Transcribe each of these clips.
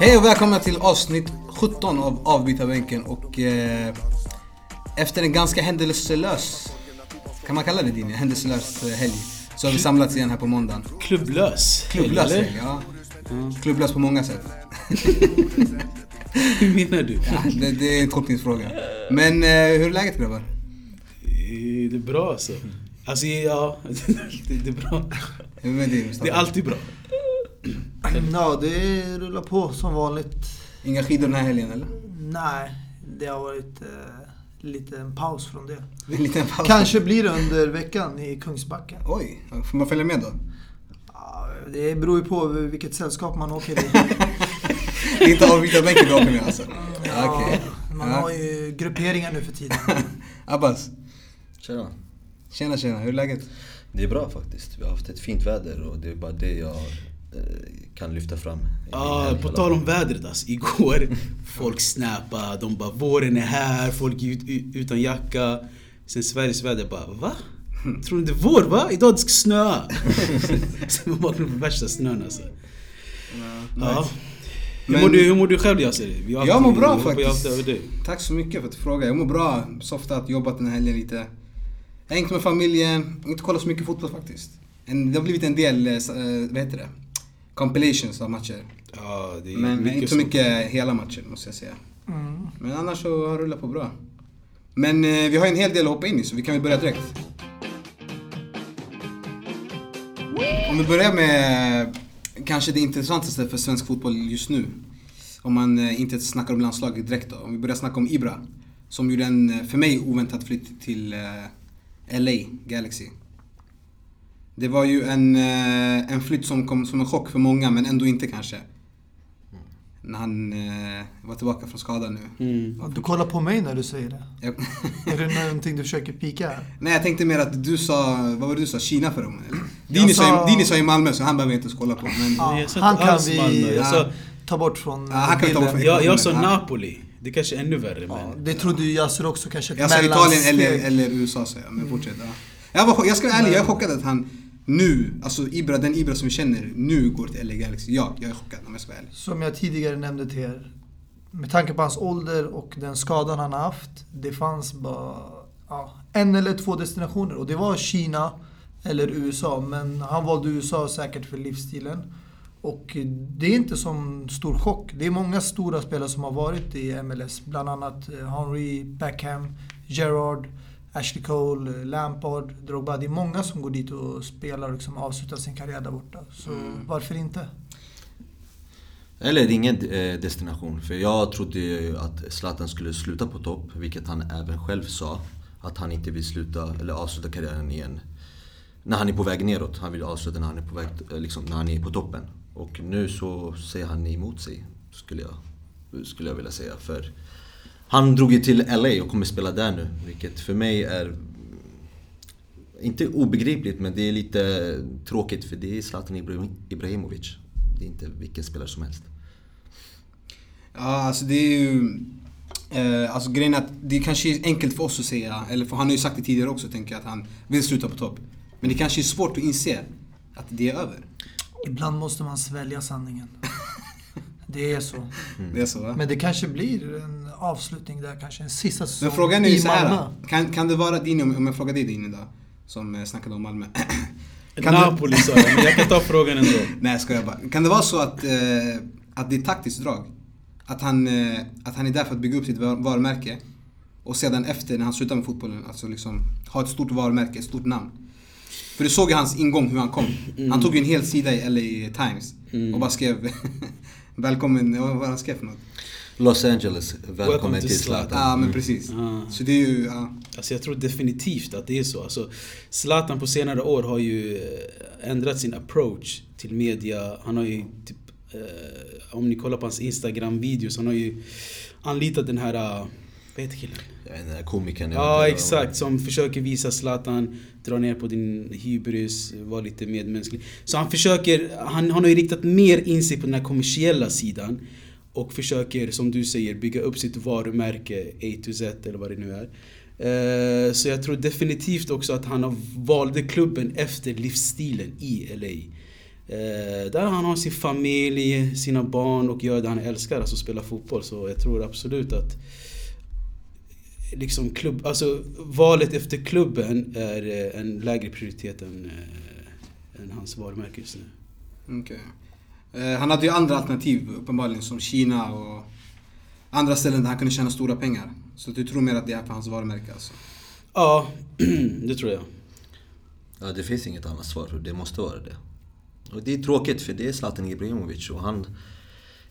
Hej och välkomna till avsnitt 17 av Avbytarbänken och eh, efter en ganska händelselös, kan man kalla det din händelselös eh, helg, så har vi samlats igen här på måndagen. Klubblös? Klubblös helg, ja. Klubblös på många sätt. Hur menar du? Ja, det, det är en tolkningsfråga. Men eh, hur är läget grabbar? Eh, Det är bra alltså. Alltså ja, det det är bra. Det är alltid bra. Ja, det rullar på som vanligt. Inga skidor den här helgen eller? Nej, det har varit eh, lite en paus från det. En liten paus. Kanske blir det under veckan i Kungsbacka. Oj, får man följa med då? Ja, det beror ju på vilket sällskap man åker i. Det är inte avbytarbänken du åker med alltså? Ja, Okej. Man Ja. har ju grupperingar nu för tiden. Abbas, Tjena. tjena tjena, hur är läget? Det är bra faktiskt. Vi har haft ett fint väder och det är bara det jag eh, kan lyfta fram. Ah, på tal om vädret alltså. Igår, folk snappade, de bara våren är här, folk är ut, ut, utan jacka. Sen Sveriges väder bara va? Tror du det är vår va? Idag det ska snöa. Så man vaknar på värsta snön alltså. Ja. Hur, Men- mår du, hur mår du själv har Jag mår bra faktiskt. Tack så mycket för att du frågar. Jag mår bra. Softat, jobbat den här helgen lite. Hängt med familjen. Inte kollat så mycket fotboll faktiskt. En, det har blivit en del, eh, eh, vad heter det? Compilations av matcher. Ja, det är Men inte så sånt. mycket hela matcher måste jag säga. Mm. Men annars så har det rullat på bra. Men eh, vi har en hel del att hoppa in i så vi kan väl börja direkt. Om vi börjar med kanske det intressantaste för svensk fotboll just nu. Om man eh, inte snackar om landslaget direkt då. Om vi börjar snacka om Ibra. Som gjorde en, eh, för mig, oväntad flytt till eh, LA Galaxy. Det var ju en, en flytt som kom som en chock för många, men ändå inte kanske. När han eh, var tillbaka från skada nu. Mm. Du kollar på mig när du säger det. Jag, Är det någonting du försöker pika här? nej jag tänkte mer att du sa, vad var det du sa, Kina eller? Jag Dini sa, sa- Dini sa i Malmö så han behöver jag inte ens kolla på. Men, Ja, Jag han kan vi Malmö. Jag sa- ta bort från Ja, han kan vi ta bort från- Jag, jag sa Ja. Napoli. Det kanske är ännu värre Ja, men... det trodde ju Yasser också, kanske jag sa Italien eller, eller USA sa jag, men fortsätt. Ja. Jag, var, jag ska vara ärlig, jag är chockad att han nu, alltså Ibra, den Ibra som vi känner, nu går till LA Galaxy. Ja, jag är chockad om jag ska vara ärlig. Som jag tidigare nämnde till er. Med tanke på hans ålder och den skadan han har haft. Det fanns bara ja, en eller två destinationer. Och det var Kina eller USA. Men han valde USA säkert för livsstilen. Och det är inte som stor chock. Det är många stora spelare som har varit i MLS. Bland annat eh, Henry, Beckham, Gerard. Ashley Cole, Lampard, Drogba. Det är många som går dit och spelar och liksom avslutar sin karriär där borta. Så varför inte? Eller ingen eh, destination. För jag trodde ju att Zlatan skulle sluta på topp, vilket han även själv sa. Att han inte vill sluta, eller avsluta karriären igen. När han är på väg neråt. Han vill avsluta när han är på väg, eh, liksom, när han är på toppen. Och nu så säger han emot sig, skulle jag, skulle jag vilja säga. För han drog ju till LA och kommer spela där nu. Vilket för mig är inte obegripligt, men det är lite tråkigt för det är Zlatan Ibrahim- Ibrahimovic. Det är inte vilken spelare som helst. Ja, alltså det är ju... Eh, alltså grejen är att det kanske är enkelt för oss att säga, eller för han har ju sagt det tidigare också, tänker jag, att han vill sluta på topp. Men det kanske är svårt att inse att det är över. Ibland måste man svälja sanningen. Det är så. Det är så va? Men det kanske blir en avslutning där, kanske en sista säsong Men frågan är ju i så här. Malmö. Kan, kan det vara din, om jag frågar dig din idag, som eh, snackade om Malmö. Kan Napoli sa jag, men jag kan ta frågan ändå. Nej jag skojar bara. Kan det vara så att, eh, att det är taktiskt drag? Att han, eh, att han är där för att bygga upp sitt var- varumärke och sedan efter när han slutar med fotbollen, alltså liksom ha ett stort varumärke, ett stort namn. För du såg ju hans ingång hur han kom. Han tog ju en hel sida i LA Times och bara skrev Välkommen, vad var han skrev för något? Los Angeles, välkommen Welcome till Zlatan. Ja men precis. Ah. Så det är ju, ja. Alltså jag tror definitivt att det är så. Alltså, Zlatan på senare år har ju eh, ändrat sin approach till media. Han har ju typ, eh, om ni kollar på hans Instagram-videos, han har ju anlitat den här, eh, vad heter killen? Vet inte, komikern. Ja exakt, som försöker visa Zlatan, dra ner på din hybris, vara lite medmänsklig. Så han försöker, han, han har ju riktat mer in sig på den här kommersiella sidan och försöker, som du säger, bygga upp sitt varumärke A to Z eller vad det nu är. Eh, så jag tror definitivt också att han valde klubben efter livsstilen i LA. Eh, där han har sin familj, sina barn och gör det han älskar, alltså spela fotboll. Så jag tror absolut att liksom klubb, alltså valet efter klubben är en lägre prioritet än, eh, än hans varumärke just nu. Okay. Eh, Han hade ju andra alternativ uppenbarligen som Kina och andra ställen där han kunde tjäna stora pengar. Så du tror mer att det är för hans varumärke alltså? Ja, det tror jag. Ja, det finns inget annat svar. Det måste vara det. Och det är tråkigt för det är Zlatan Ibrahimovic och han...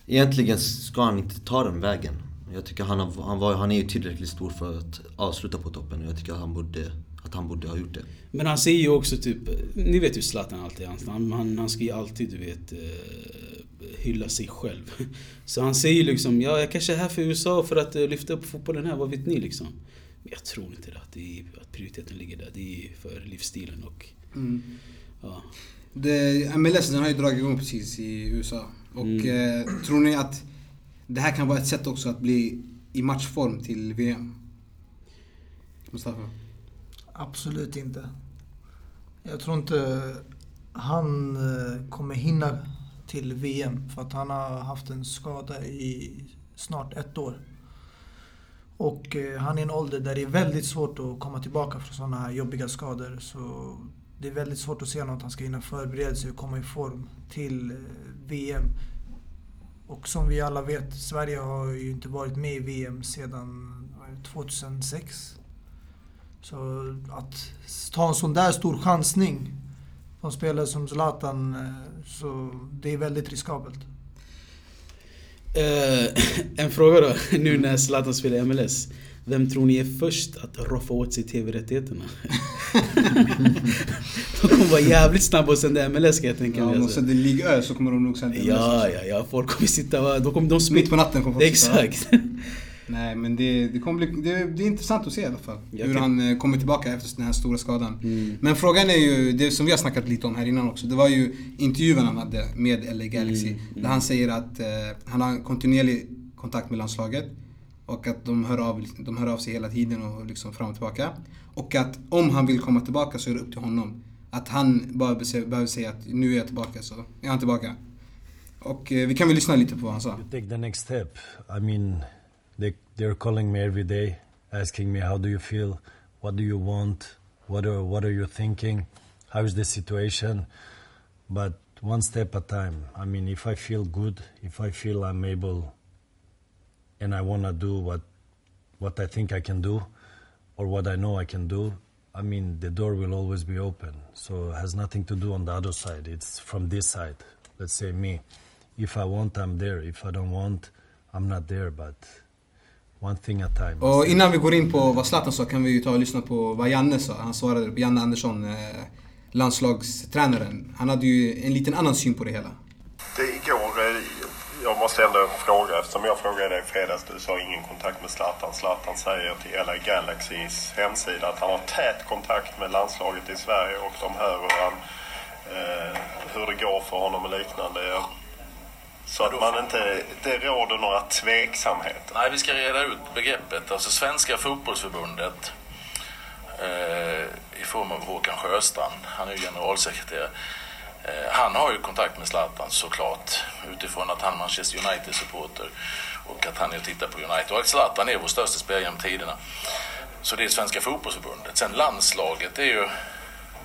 Egentligen ska han inte ta den vägen. Jag tycker han, har, han, var, han är ju tillräckligt stor för att avsluta på toppen och jag tycker att han borde, att han borde ha gjort det. Men han säger ju också typ, ni vet ju Zlatan alltid. Han, han, han ska ju alltid du vet eh, hylla sig själv. Så han säger liksom, ja jag kanske är här för USA för att eh, lyfta upp fotbollen här, vad vet ni liksom? Men jag tror inte det, att, det är, att prioriteten ligger där. Det är för livsstilen och ja. Det, MLS den har ju dragit igång precis i USA. Och Mm. eh, tror ni att det här kan vara ett sätt också att bli i matchform till VM? Mustafa? Absolut inte. Jag tror inte han eh, kommer hinna till VM för att han har haft en skada i snart ett år. Och eh, han är i en ålder där det är väldigt svårt att komma tillbaka från sådana här jobbiga skador. Så det är väldigt svårt att se något att han ska hinna förbereda sig och komma i form till eh, VM. Och som vi alla vet, Sverige har ju inte varit med i VM sedan 2006. Så att ta en sån där stor chansning på en spelare som Zlatan, eh, så det är väldigt riskabelt. Eh, en fråga då, nu när Zlatan spelar i MLS. Vem tror ni är först att roffa åt sig TV-rättigheterna? de kommer vara jävligt snabba att sända MLS kan jag tänka Ja, mig. om de Alltså. sänder Ligue Ö så kommer de nog sända MLS Ja, också. ja, ja. Folk kommer sitta... De kommer, de Mitt på natten kommer folk sitta. Exakt. Nej men det, det kommer bli, det, det är intressant att se i alla fall. Jag hur kan- han eh, kommer tillbaka efter den här stora skadan. Mm. Men frågan är ju, det som vi har snackat lite om här innan också. Det var ju intervjun han hade med LA Galaxy. Mm, mm. Där han säger att eh, han har kontinuerlig kontakt med landslaget. Och att de hör, av, de hör av sig hela tiden och liksom fram och tillbaka. Och att om han vill komma tillbaka så är det upp till honom. Att han bara be- behöver säga att nu är jag tillbaka så är han tillbaka. Och eh, vi kan väl lyssna lite på vad han sa. You take the next step. I mean, they they're calling me every day, asking me how do you feel, what do you want, what are what are you thinking, how is the situation, but one step at a time. I mean, if I feel good, if I feel I'm able, and I want to do what what I think I can do, or what I know I can do. I mean, the door will always be open. So it has nothing to do on the other side. It's from this side. Let's say me. If I want, I'm there. If I don't want, I'm not there. But one thing at time. Och innan vi går in på vad Zlatan sa kan vi ju ta och lyssna på vad Janne sa. Han svarade på Janne Andersson, eh, landslagstränaren. Han hade ju en liten annan syn på det hela. Det igår, eh, jag måste ändå fråga eftersom jag frågade dig i fredags. Du sa ingen kontakt med Zlatan. Zlatan säger till LA Galaxys hemsida att han har tät kontakt med landslaget i Sverige och de hör hur, han, eh, hur det går för honom och liknande. Så att man inte, det råder några tveksamheter. Nej, vi ska reda ut begreppet. Alltså Svenska fotbollsförbundet eh, i form av Håkan Sjöstrand, han är ju generalsekreterare. Eh, han har ju kontakt med Zlatan såklart utifrån att han är Manchester United-supporter och att han är och tittar på United. Och att Zlatan är vår största spelare genom tiderna. Så det är Svenska fotbollsförbundet. Sen landslaget är ju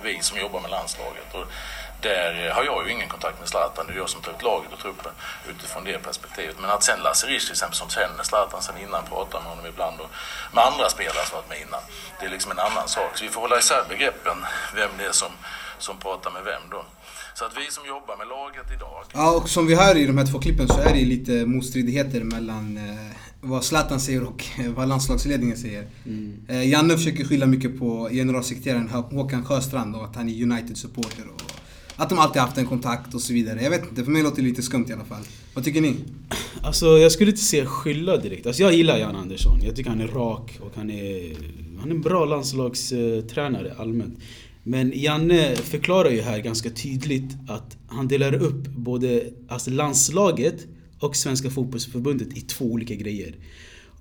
vi som jobbar med landslaget. Och där har jag ju ingen kontakt med Zlatan. Det är jag som tar ut laget och truppen utifrån det perspektivet. Men att sen Lasse Risch till exempel som känner Zlatan sen innan, pratar med honom ibland och med andra spelare som varit med innan. Det är liksom en annan sak. Så vi får hålla isär begreppen, vem det är som, som pratar med vem då. Så att vi som jobbar med laget idag Ja, och som vi hör i de här två klippen så är det lite motstridigheter mellan eh, vad Zlatan säger och eh, vad landslagsledningen säger. Eh, Janne försöker skylla mycket på generalsekreteraren Hå- Håkan Sjöstrand och att han är United-supporter och att de alltid haft en kontakt och så vidare. Jag vet inte, för mig låter det lite skumt i alla fall. Vad tycker ni? Alltså jag skulle inte säga skylla direkt. Alltså jag gillar Jan Andersson. Jag tycker han är rak och han är, han är en bra landslagstränare allmänt. Men Janne förklarar ju här ganska tydligt att han delar upp både alltså landslaget och Svenska fotbollsförbundet i två olika grejer.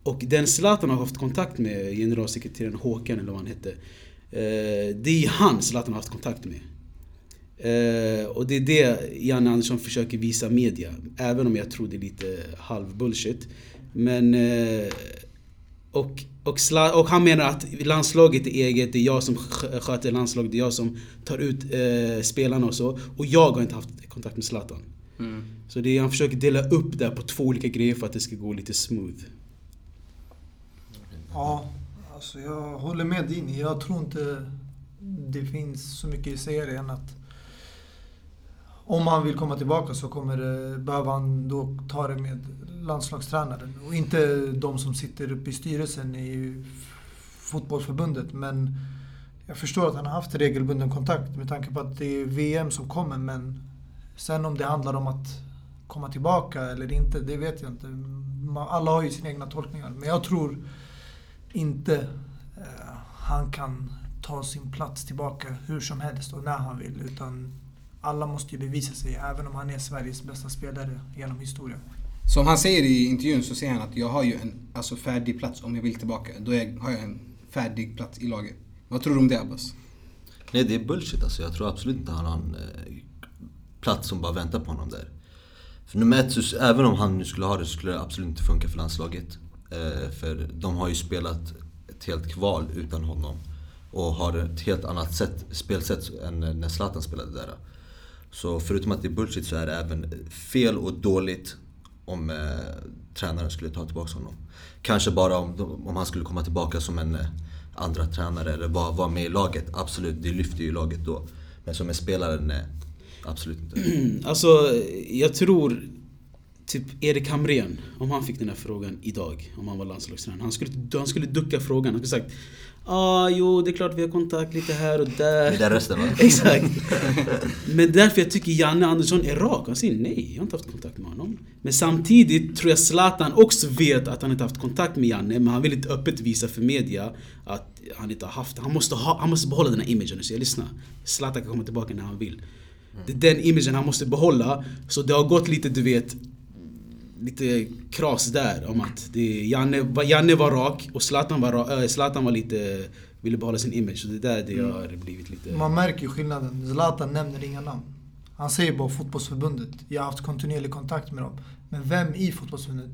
Och den Zlatan har haft kontakt med, generalsekreteraren Håkan eller vad han hette. Eh, det är han Zlatan har haft kontakt med. Eh, och det är det Janne Andersson försöker visa media. Även om jag tror det är lite halv bullshit. Men... Eh, och, och, Sla, och han menar att landslaget är eget, det är jag som skö- sköter landslaget, det är jag som tar ut eh, spelarna och så. Och jag har inte haft kontakt med Zlatan. Så det är, han försöker dela upp det på två olika grejer för att det ska gå lite smooth. Ja, alltså jag håller med Dini. Jag tror inte det finns så mycket i serien att om han vill komma tillbaka så kommer det, behöver han då ta det med landslagstränaren och inte de som sitter uppe i styrelsen i fotbollsförbundet. Men jag förstår att han har haft regelbunden kontakt med tanke på att det är VM som kommer men sen om det handlar om att komma tillbaka eller inte, det vet jag inte. Alla har ju sina egna tolkningar. Men jag tror inte eh, han kan ta sin plats tillbaka hur som helst och när han vill. Utan alla måste ju bevisa sig, även om han är Sveriges bästa spelare genom historien. Som han säger i intervjun så säger han att jag har ju en alltså, färdig plats om jag vill tillbaka. Då är, har jag en färdig plats i laget. Vad tror du om det Abbas? Nej det är bullshit alltså. Jag tror absolut inte han har en eh, plats som bara väntar på honom där. För nummer ett, så, även om han nu skulle ha det så skulle det absolut inte funka för landslaget. Eh, för de har ju spelat ett helt kval utan honom. Och har ett helt annat sätt, spelsätt än när Zlatan spelade där. Så förutom att det är bullshit så är det även fel och dåligt om eh, tränaren skulle ta tillbaka honom. Kanske bara om, om han skulle komma tillbaka som en eh, andra tränare eller vara var med i laget. Absolut, det lyfter ju laget då. Men som en spelare, nej. Absolut inte. Alltså, jag tror typ Erik Hamrén, om han fick den här frågan idag, om han var landslagstränare. Han skulle, han skulle ducka frågan. Han skulle sagt ah, jo det är klart vi har kontakt lite här och där. Det är resten va? Exakt. Men därför jag tycker Janne Andersson är rak. Han säger nej, jag har inte haft kontakt med honom. Men samtidigt tror jag Zlatan också vet att han inte haft kontakt med Janne. Men han vill inte öppet visa för media att han inte har haft Han måste, ha, han måste behålla den här imagen. Så jag lyssnar. Zlatan kan komma tillbaka när han vill. Det är den imagen han måste behålla. Så det har gått lite, du vet, lite kras där om att det Janne, Janne var rak och Zlatan var, äh, Zlatan var lite, ville behålla sin image. Så det är där det har blivit lite... Man märker ju skillnaden. Zlatan nämner inga namn. Han säger bara fotbollsförbundet. Jag har haft kontinuerlig kontakt med dem. Men vem i fotbollsförbundet?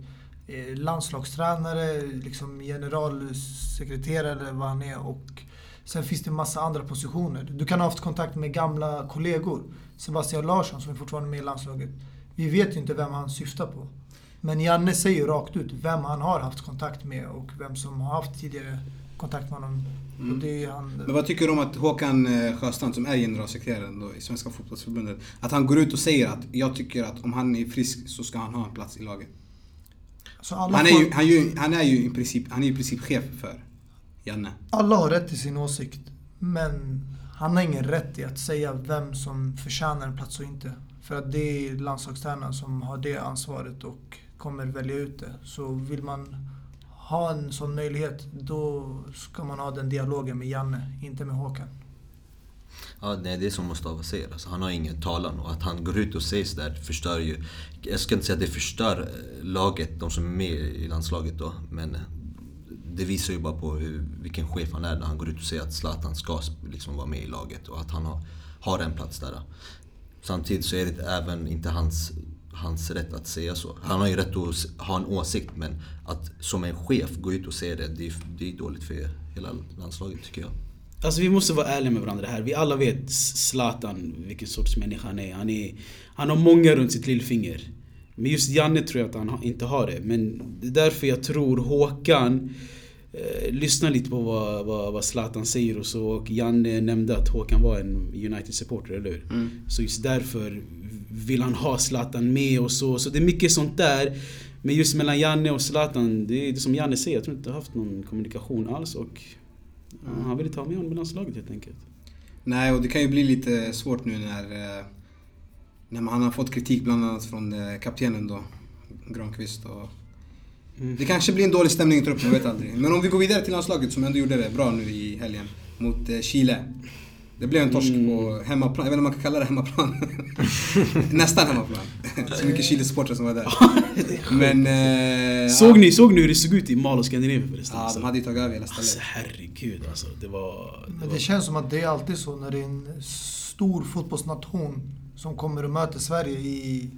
Eh, Landslagstränare, liksom generalsekreterare eller vad han är. Och sen finns det massa andra positioner. Du kan ha haft kontakt med gamla kollegor. Sebastian Larsson som är fortfarande med i landslaget. Vi vet ju inte vem han syftar på. Men Janne säger rakt ut vem han har haft kontakt med och vem som har haft tidigare kontakt med honom. Är han, Men vad tycker du om att Håkan eh, Sjöstrand, som är generalsekreteraren då i Svenska fotbollsförbundet, att han går ut och säger att jag tycker att om han är frisk så ska han ha en plats i laget. så alla, Han är ju, han ju, han är ju i princip, han är ju i princip chef för Janne. alla har rätt till sin åsikt. Men han har ingen rätt i att säga vem som förtjänar en plats och inte. För att det är landslagstränaren som har det ansvaret och kommer välja ut det. Så vill man ha en sån möjlighet, då ska man ha den dialogen med Janne, inte med Håkan. Ja, det är det som Mustafa säger. Alltså, han har ingen talan och att han går ut och säger sådär förstör ju... Jag ska inte säga att det förstör eh, laget, de som är med i landslaget då. Men eh, det visar ju bara på hur, vilken chef han är när han går ut och säger att Zlatan ska liksom vara med i laget och att han har, har en plats där. Samtidigt så är det även inte hans, hans rätt att säga så. Han har ju rätt att ha en åsikt men att som en chef gå ut och säga det, det är, det är dåligt för hela landslaget tycker jag. Alltså vi måste vara ärliga med varandra här. Vi alla vet Zlatan, vilken sorts människa han är. Han, är, han har många runt sitt lillfinger. Men just Janne tror jag att han inte har det. Men det är därför jag tror Håkan eh, lyssnar lite på vad, vad, vad Zlatan säger och så. Och Janne nämnde att Håkan var en United-supporter, eller hur? Så just därför vill han ha Zlatan med och så. Så det är mycket sånt där. Men just mellan Janne och Zlatan, det är det som Janne säger. Jag tror inte har haft någon kommunikation alls. Och Ja, han ville ta med honom i landslaget helt enkelt. Nej, och det kan ju bli lite svårt nu när, eh, när han har fått kritik bland annat från eh, kaptenen då, Granqvist. Och det kanske blir en dålig stämning i truppen, jag vet aldrig. Men om vi går vidare till landslaget som ändå gjorde det bra nu i helgen mot eh, Chile. Det blev en torsk på hemmaplan, jag vet inte om man kan kalla det hemmaplan. Nästan hemmaplan. Så mycket Chile-supportrar som var där. Men... Eh, Såg ni, såg ni hur det såg ut i Mal och Scandinavien förresten? Ja, de hade ju tagit över hela Alltså stället. herregud alltså. Det var... Det Men var det känns som att det är alltid så när det är en stor fotbollsnation som kommer och möter Sverige i,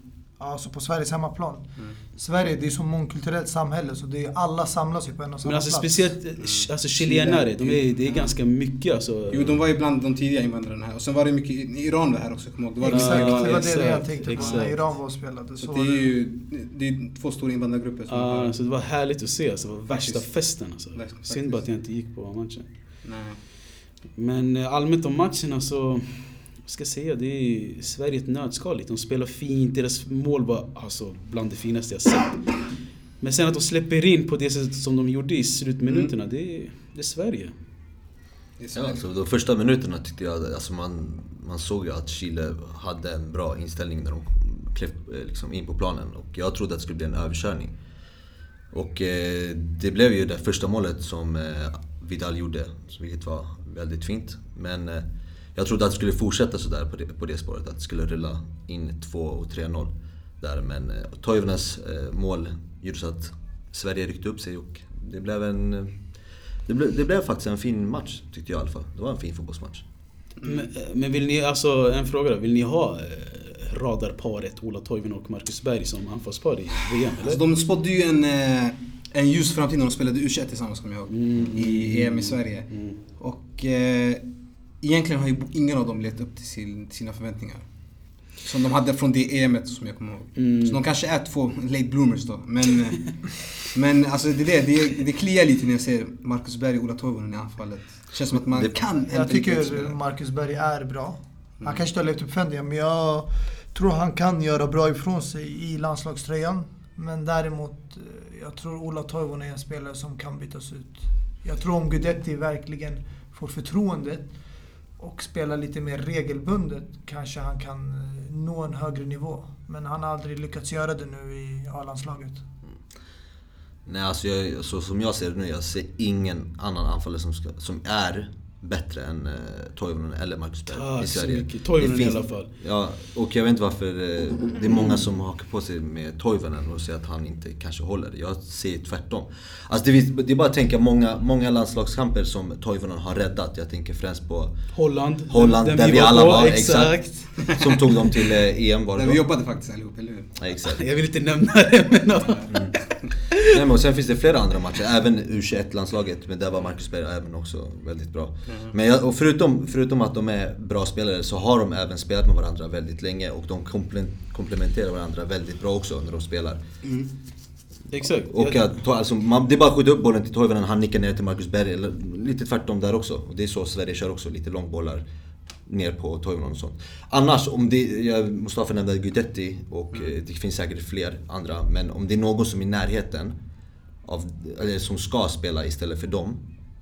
alltså på Sveriges hemmaplan. Mm. Sverige det är så mångkulturellt samhälle så det är, alla samlas ju på en och samma men alltså plats. speciellt eh, alltså, chilenare, de är, det är ganska mycket alltså. Jo, de var ju bland de tidiga invandrarna här. Och sen var det mycket, Iran var här också, kommer jag ihåg. Det var Exakt, mycket- det var exakt, det jag tänkte på exakt. när Iran var och spelade. Så Så det är ju det är två stora invandrargrupper som har... så det var härligt att se alltså. Det var värsta Faktiskt. festen alltså. Synd bara att jag inte gick på matchen. Nej. Men eh, allmänt om matchen alltså. Ska jag säga? Det är Sverige ett nötskal. De spelar fint, deras mål var alltså bland det finaste jag sett. Men sen att de släpper in på det sättet som de gjorde i slutminuterna, det, är, det är Sverige. Det är Ja, Sverige. alltså, de första minuterna tyckte jag, alltså man, man såg ju att Chile hade en bra inställning när de klev eh, liksom in på planen. Och jag trodde att det skulle bli en överkörning. Och eh, det blev ju det första målet som eh, Vidal gjorde, vilket var väldigt fint. Men eh, jag trodde att det skulle fortsätta sådär på det, på det spåret, att det skulle rulla in 2 och 3-0 där. Men eh, Toivonens eh, mål gjorde så att Sverige ryckte upp sig och det blev en... eh, Det blev, det blev faktiskt en fin match, tyckte jag i alla fall. Det var en fin fotbollsmatch. Men, eh, men vill ni, alltså en fråga då. Vill ni ha eh, radarparet Ola Toivonen och Marcus Berg som anfallspar i VM eller? Alltså, de spådde ju en, eh, en ljus framtid när de spelade U21 tillsammans, kommer jag ihåg. Mm. I EM i Sverige. Mm. Och eh, egentligen har ju ingen av dem levt upp till sin, sina förväntningar. Som de hade från det EMet som jag kommer ihåg. Mm. Så de kanske är två late bloomers då. Men, men alltså det, är det, det, det kliar lite när jag ser Marcus Berg och Ola Toivonen i anfallet. Det känns som att man Det- kan Jag tycker. Marcus Berg är bra. Mm. Han kanske inte har levt upp förväntningarna men jag tror han kan göra bra ifrån sig i landslagströjan. Men däremot, eh, jag tror Ola Toivonen är en spelare som kan bytas ut. Jag tror om Guidetti verkligen får förtroendet och spelar lite mer regelbundet kanske han kan eh, nå en högre nivå. Men han har aldrig lyckats göra det nu i A-landslaget. Nej, alltså jag, så som jag ser det nu, jag ser ingen annan anfallare som, ska, som är bättre än eh, Toivonen eller Marcus Berg Tack i så Sverige. mycket. Toivonen Det i finns- alla fall. Ja, och jag vet inte varför eh, det är många som hakar på sig med Toivonen och säger att han inte kanske håller. Jag ser tvärtom. Alltså det, är- det är bara att tänka många, många landslagskamper som Toivonen har räddat. Jag tänker främst på Holland. Holland, den där vi var alla var. Exakt. Som tog dem till eh, EM var det Där vi jobbade faktiskt allihop, eller hur? Ja, exakt. Jag vill inte nämna det men... Nej, men sen finns det flera andra matcher, även U21-landslaget, men där var Marcus Berg även också väldigt bra. Men jag, och förutom, förutom att de är bra spelare så har de även spelat med varandra väldigt länge och de komple- komplementerar varandra väldigt bra också när de spelar. Exakt. Och att, alltså, man, det är bara att skjuta upp bollen till Toivonen, han nickar ner till Marcus Berg, eller lite tvärtom där också. Och det är så Sverige kör också, lite långbollar ner på Toivonen och sånt. Annars, om det, jag, Mustafa nämnde Guidetti och eh, det finns säkert fler andra, men om det är någon som är i närheten av, eller som ska spela istället för dem,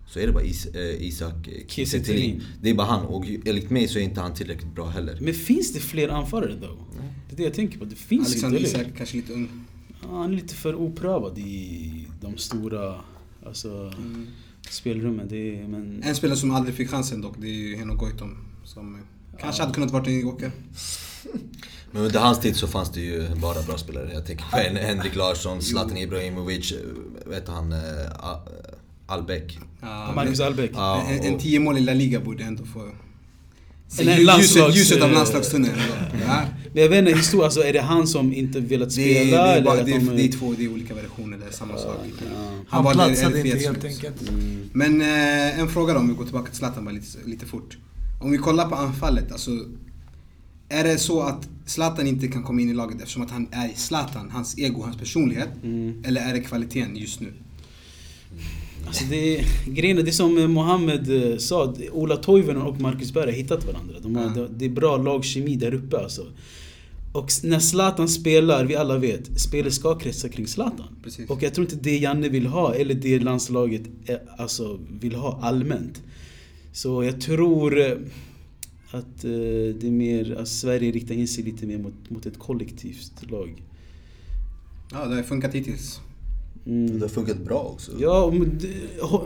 så är det bara Is, eh, Isak eh, Kiese. Det är bara han, och enligt mig så är inte han tillräckligt bra heller. Men finns det fler anfallare då? Det är det jag tänker på. Det finns ju Alexander inte, Isak kanske lite ung. Ja, han är lite för oprövad i de stora alltså, spelrummen. Det är, men... En spelare som aldrig fick chansen dock, det är ju Henok Goitom. Som eh, kanske hade kunnat vara en joker. Men under hans tid så fanns det ju bara bra spelare. Jag tänker på en Henrik Larsson, Zlatan Ibrahimovic, eh, vet han, A- Albeck. Ja, Marcus men- Albeck. Ja, En, en tio mål i La Liga borde ändå få... Eller ljuset, landslags- ljuset av landslagstunneln. Ja. Men jag vet inte, historia, alltså, är det han som inte velat Det, spela? är, det, är eller bara, att det, är, de- det är två det är olika versioner, det är samma sak. ja. Han var platsade inte helt enkelt. Mm. Men eh, en fråga då, om vi går tillbaka till Zlatan bara lite, lite fort. Om vi kollar på anfallet, alltså. Är det så att Zlatan inte kan komma in i laget eftersom att han är Zlatan, hans ego, hans personlighet? Mm. Eller är det kvaliteten just nu? Alltså det, är- grejen är, det är som Mohammed eh, sa, Ola Toivonen och Marcus Berg har hittat varandra. De har, Ja. Det är bra lagkemi där uppe alltså. Och när Zlatan spelar, vi alla vet, spelet ska kretsa kring Zlatan. Precis. Och jag tror inte det Janne vill ha, eller det landslaget eh, alltså, vill ha allmänt. Så jag tror eh, att det är mer, att Sverige riktar in sig lite mer mot, mot ett kollektivt lag. Ja, det har funkat hittills. Det har funkat bra också. Ja,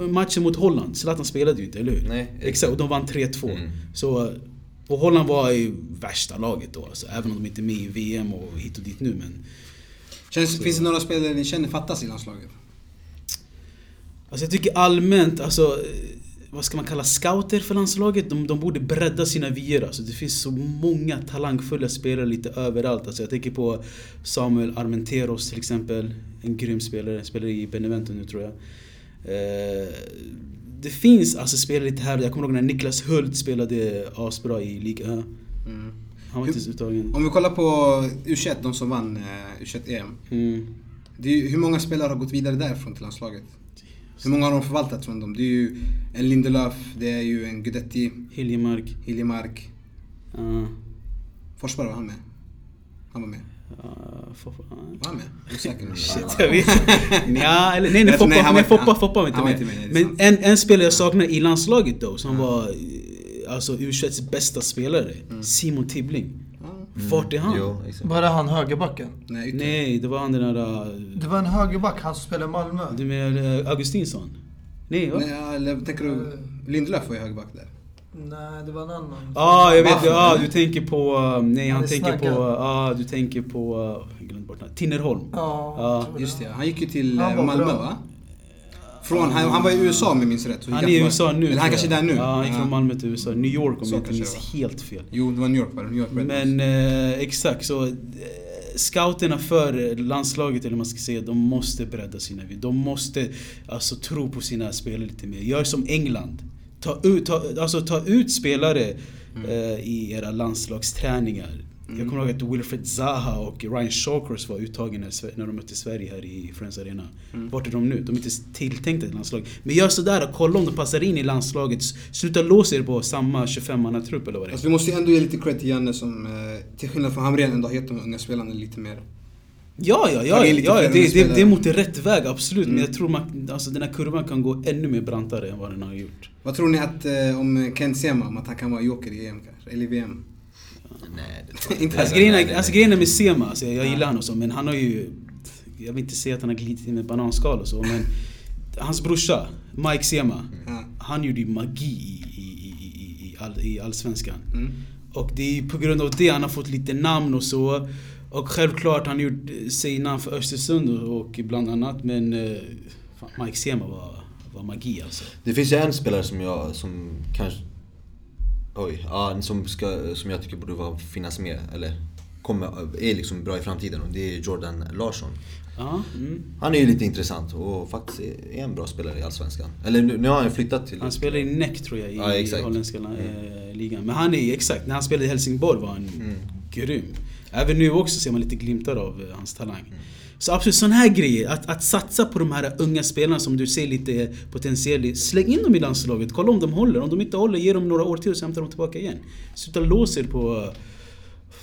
matchen mot Holland, Zlatan spelade ju inte, eller hur? Nej, Exakt, och de vann 3-2. Mm. Så, och Holland var ju värsta laget då, alltså, även om de inte är med i VM och hit och dit nu. Men Känns, finns det några spelare ni känner fattas i landslaget? Alltså jag tycker allmänt, alltså vad ska man kalla scouter för landslaget? De, de borde bredda sina vyer. Alltså det finns så många talangfulla spelare lite överallt. Alltså jag tänker på Samuel Armenteros till exempel. En grym spelare, spelar i Benevento nu tror jag. Eh, det finns alltså spelare lite här Jag kommer ihåg när Niklas Hult spelade asbra i Liga. Mm. Han var inte så uttagen. Om vi kollar på U21, de som vann eh, U21-EM. Mm. Hur många spelare har gått vidare därifrån till landslaget? Hur många har de förvaltat från dem? Det är ju en Lindelöf, det är ju en Guidetti, Hiljemark. Hiljemark. Uh, Forsberg var han med? Han var med. uh, Var han med? Osäker nu. Shit, jag vet Nja, eller nej, nej, Foppa, nej, nej, Foppa, Foppa var inte med. inte med, är Men sant. en, en spelare jag saknar i landslaget då, som var eh, alltså u bästa spelare. Mm. Simon Tibbling. Ja. Vart är han? Jo, exakt. Bara han högerbacken. Nej, ytter. Nej, det var han den där... eh, Det var en högerback, han som spelade i Malmö. Du menar eh, Augustinsson? Nej, va? Nej, ja, eller tänker du... Lindelöf var ju högerback där. Nej, det var en annan. ah, jag vet. Ja, du tänker på... Nej, Han han tänker på... Ja, du tänker på... Jag glömde bort namnet. Tinnerholm. Ja, Ja, tror Just det, han gick ju till var Malmö bra. va? Från, han, han var i USA om jag minns rätt. Han är i USA nu. Eller han kanske är där nu? Ja, han gick från Malmö till USA. New York om Så jag inte minns helt fel. Jo, det var New York var. New York. Men eh, exakt, så eh, scouterna för eh, landslaget, eller man ska säga, de måste bredda sina vyer. De måste alltså tro på sina spelare lite mer. Gör som England. Ta ut, ta, alltså, ta ut spelare eh, i era landslagsträningar. Jag kommer ihåg att Wilfred Zaha och Ryan Shawcross var uttagna när, de mötte Sverige här i Friends Arena. Vart är de nu? De är inte tilltänkta till landslaget. Men gör sådär och kolla om de passar in i landslaget. Sluta låsa er på samma 25-mannatrupp eller vad det är. Alltså, vi måste ju ändå ge lite cred till Janne som, eh, till skillnad från Hamrén, ändå har gett de unga spelarna lite mer. Ja, ja, ja, ja det, det, det är mot rätt väg, absolut. Mm. Men jag tror man, alltså, den här kurvan kan gå ännu mer brantare än vad den har gjort. Vad tror ni att, eh, om Ken Sema, om att han kan vara joker i EM kanske? Eller i VM? Nej, det tror jag Inte inte. Alltså grejen, är, nej. alltså, grejen är med Sema, alltså, jag gillar honom så, men han har ju... Jag vill inte säga att han har glidit in med bananskal och så, men hans brorsa, Mike Sema, Ja. han gjorde ju magi i, i, i, i, all, i Allsvenskan. Mm. Och det är på grund av det han har fått lite namn och så. Och självklart han gjort sig namn för Östersund och, och bland annat, men eh, fan, Mike Sema var, var magi alltså. Det finns ju en spelare som jag, som kanske... Oj, ja, som, ska, som jag tycker borde vara, finnas med, eller kommer, är liksom bra i framtiden och det är Jordan Larsson. Ja, mm. Han är ju lite intressant och faktiskt är en bra spelare i Allsvenskan. Eller nu, nu har han flyttat till... Han spelar i NEC tror jag i, Ja, holländska eh, ligan. Men han är exakt, när han spelade i Helsingborg var han Mm. grym. Även nu också ser man lite glimtar av eh, hans talang. Mm. Så absolut sådana här grejer, att, att satsa på de här unga spelarna som du ser lite potentiell i. Släng in dem i landslaget, kolla om de håller. Om de inte håller, ge dem några år till och så hämtar de tillbaka igen. Sluta låsa er på,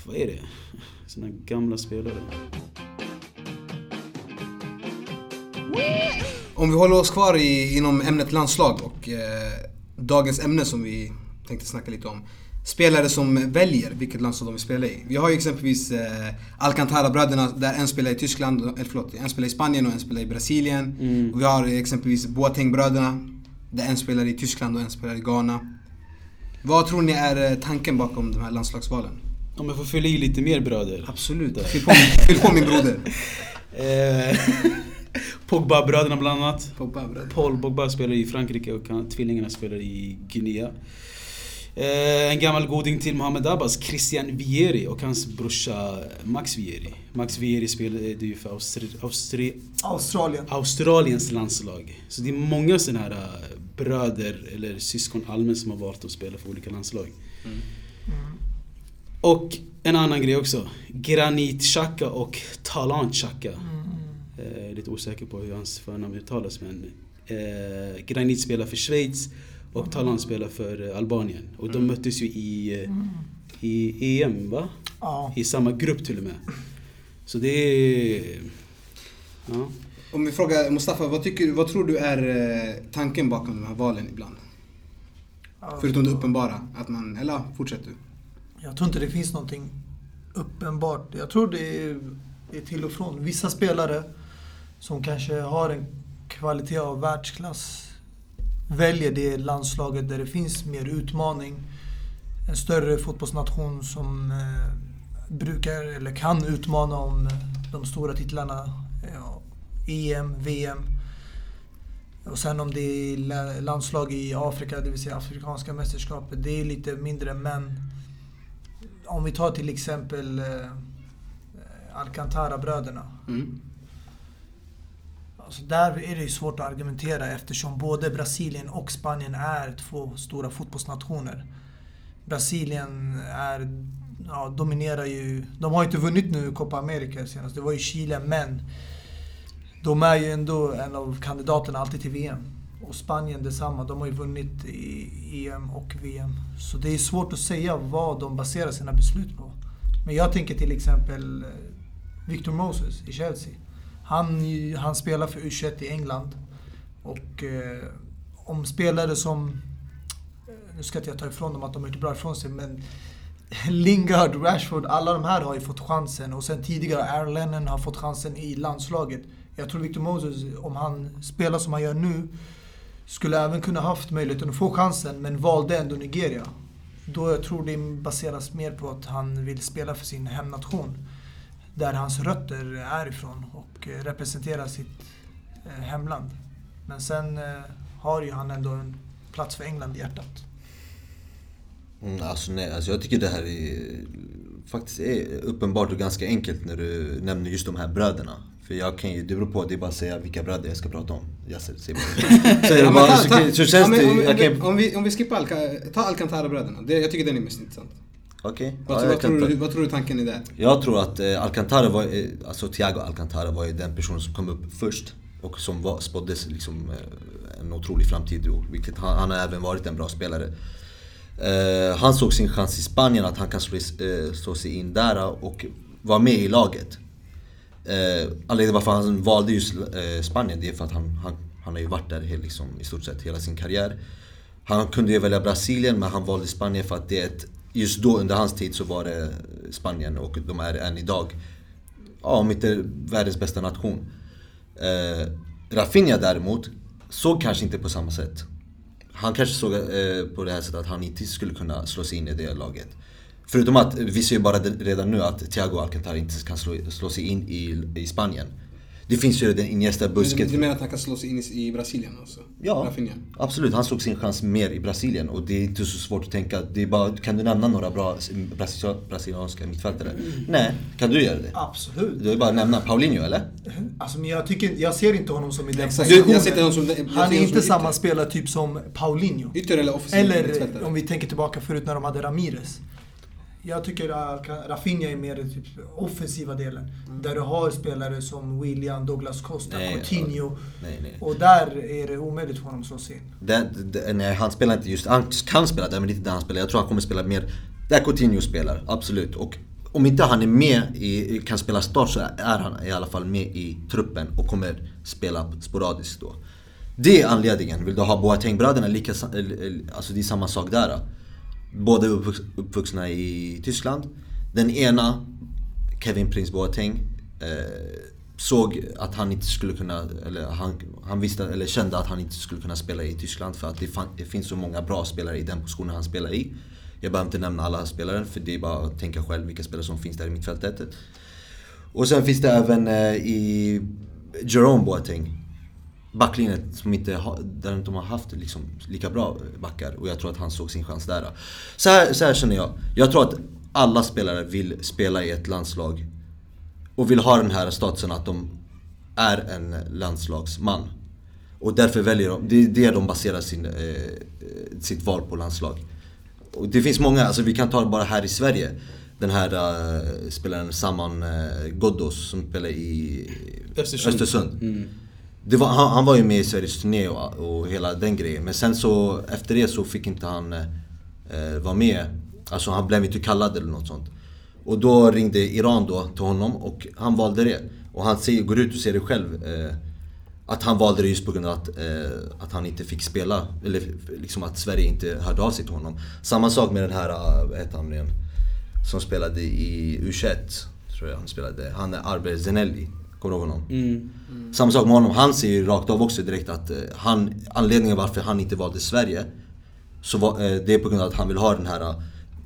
vad är det? Såna gamla spelare. Om vi håller oss kvar i, inom ämnet landslag och eh, dagens ämne som vi tänkte snacka lite om. Spelare som väljer vilket landslag de vill spela i. Vi har ju exempelvis eh, Alcantara-bröderna där en spelar i Tyskland, eller förlåt, en spelar i Spanien och en spelar i Brasilien. Mm. Vi har exempelvis Boateng-bröderna där en spelar i Tyskland och en spelar i Ghana. Vad tror ni är eh, tanken bakom de här landslagsvalen? Om jag får fylla i lite mer bröder. Absolut, fyll på, fyll på min broder. Eh, Pogba-bröderna bland annat. Pogba. Paul Pogba spelar i Frankrike och han, tvillingarna spelar i Guinea. Eh, en gammal goding till Mohamed Abbas, Christian Vieri och hans brorsa Max Vieri. Max Vieri spelade ju för Austri, Austri, Australien. Australiens landslag. Så det är många sådana här eh, bröder eller syskon allmänt som har valt att spela för olika landslag. Och en annan grej också. Granit Xhaka och Talant Xhaka. Eh, lite osäker på hur hans förnamn uttalas men eh, Granit spelar för Schweiz och Talant spelar för eh, Albanien. Och de möttes ju i, eh, i EM va? Ja. I samma grupp till och med. Så det är... Ja. Om vi frågar Mustafa, vad, tycker, vad tror du är eh, tanken bakom de här valen ibland? Förutom det uppenbara, att man, eller fortsätt du. Jag tror inte det finns någonting uppenbart. Jag tror det är, är till och från. Vissa spelare som kanske har en kvalitet av världsklass väljer det landslaget där det finns mer utmaning. En större fotbollsnation som eh, brukar eller kan utmana om eh, de stora titlarna. Eh, ja, EM, VM. Och sen om det är landslag i Afrika, det vill säga Afrikanska mästerskapet, det är lite mindre men om vi tar till exempel eh, eh Alcantara-bröderna. Mm. Alltså där är det ju svårt att argumentera eftersom både Brasilien och Spanien är två stora fotbollsnationer. Brasilien är, ja, dominerar ju... De har inte vunnit nu Copa America senast, det var ju Chile, men de är ju ändå en av kandidaterna alltid till VM. Och Spanien detsamma, de har ju vunnit i EM och VM. Så det är svårt att säga vad de baserar sina beslut på. Men jag tänker till exempel eh, Victor Moses i Chelsea. Han, han spelar för U21 i England. Och eh, om spelare som... Eh, nu ska inte jag ta ifrån dem att de har gjort bra ifrån sig, men Lingard, Rashford, alla de här har ju fått chansen. Och sen tidigare Aaron Lennon har fått chansen i landslaget. Jag tror Victor Moses, om han spelar som han gör nu, skulle även kunna haft möjligheten att få chansen, men valde ändå Nigeria. Då jag tror det baseras mer på att han vill spela för sin hemnation. Där hans rötter är ifrån och eh, representerar sitt eh, hemland. Men sen eh, har ju han ändå en plats för England i hjärtat. Mm, alltså, nej, alltså jag tycker det här är faktiskt är uppenbart och ganska enkelt när du nämner just de här bröderna. För jag kan ju, det beror på, det är bara att säga vilka bröder jag ska prata om. Yasser, säg bara. Säg Ja, men bara, ta- så, ta- så ja, känns men det, om, vi- jag kan om, vi, om vi skippar Alca, ta Alcantara-bröderna. Jag tycker den är mest intressant. Okej. Vad, Ja, vad, tror du, vad tror du tanken är där? Jag tror att eh, Alcantara var, eh, alltså Thiago Alcantara var ju den personen som kom upp först. Och som var, spåddes liksom eh, en otrolig framtid då, vilket han, han har även varit en bra spelare. Eh, han såg sin chans i Spanien att han kan slå, i- eh, slå sig in där och vara med i laget. Eh, anledningen varför han valde just eh, Spanien det är för att han, han, han har ju varit där liksom, i stort sett hela sin karriär. Han kunde ju välja Brasilien men han valde Spanien för att det är ett, just då under hans tid så var det Spanien och de är än idag, ja om inte världens bästa nation. Eh, Rafinha däremot såg kanske inte på samma sätt. Han kanske såg eh, på det här sättet att han inte skulle kunna slå sig in i det laget. Förutom att vi ser ju bara redan nu att Thiago Alcantara inte kan slå, slå sig in i, i Spanien. Det finns ju den Iniesta Du, menar att han kan slå sig in i, Brasilien alltså? Ja, Rafinha. absolut. Han såg sin chans mer i Brasilien och det är inte så svårt att tänka. Det är bara, kan du nämna några bra brasil- brasilianska mittfältare? Nej, kan du göra det? Absolut. Du är bara att nämna Paulinho eller? Alltså, men jag, tycker, jag ser inte honom som i den positionen. Han är inte samma spelartyp som Paulinho. Ytter eller offensiv Eller mittfältare? om vi tänker tillbaka förut när de hade Ramirez. Jag tycker att Rafinha är mer typ offensiva delen. Där du har spelare som William, Douglas Costa, Nej, Coutinho. Nej, nej. Och där är det omöjligt för honom att slå sig in. Det, det, nej, han spelar inte just, han kan spela där men det är inte där han spelar. Jag tror han kommer spela mer där Coutinho spelar, absolut. Och om inte han är med i, kan spela start så är han i alla fall med i truppen och kommer spela sporadiskt då. Det är anledningen. Vill du ha Boateng-bröderna, lika, alltså det är samma sak där. Båda är uppvuxna i Tyskland. Den ena, Kevin Prince Boateng, eh, såg att han inte skulle kunna, eller han, han visste, eller kände att han inte skulle kunna spela i Tyskland för att det, fan, det finns så många bra spelare i den positionen han spelar i. Jag behöver inte nämna alla spelare för det är bara att tänka själv vilka spelare som finns där i mittfältet. Och sen finns det även eh, i Jerome Boateng. Backlinjen som inte har, där inte de har haft liksom lika bra backar och jag tror att han såg sin chans där. Så här, så här känner jag. Jag tror att alla spelare vill spela i ett landslag och vill ha den här statusen att de är en landslagsman. Och därför väljer de, det är det de baserar sin, eh, sitt val på landslag. Och det finns många, alltså vi kan ta bara här i Sverige. Den här eh, spelaren Saman eh, Ghoddos som spelar i Östersund. Östersund. Det var, han, han var ju med i Sveriges turné och, och hela den grejen. Men sen så, efter det så fick inte han eh, vara med. Alltså han blev inte kallad eller något sånt. Och då ringde Iran då till honom och han valde det. Och han ser, går ut och säger det själv. Eh, att han valde det just på grund av att, eh, att han inte fick spela. Eller liksom att Sverige inte hörde av sig till honom. Samma sak med den här, eh, vad heter han nu igen? Som spelade i U21, tror jag han spelade. Han är Arber Zenelli. Kommer du ihåg honom? Mm. Samma sak med honom, han säger ju rakt av också direkt att eh, han, anledningen varför han inte valde Sverige så var, eh, det är på grund av att han vill ha den här, eh,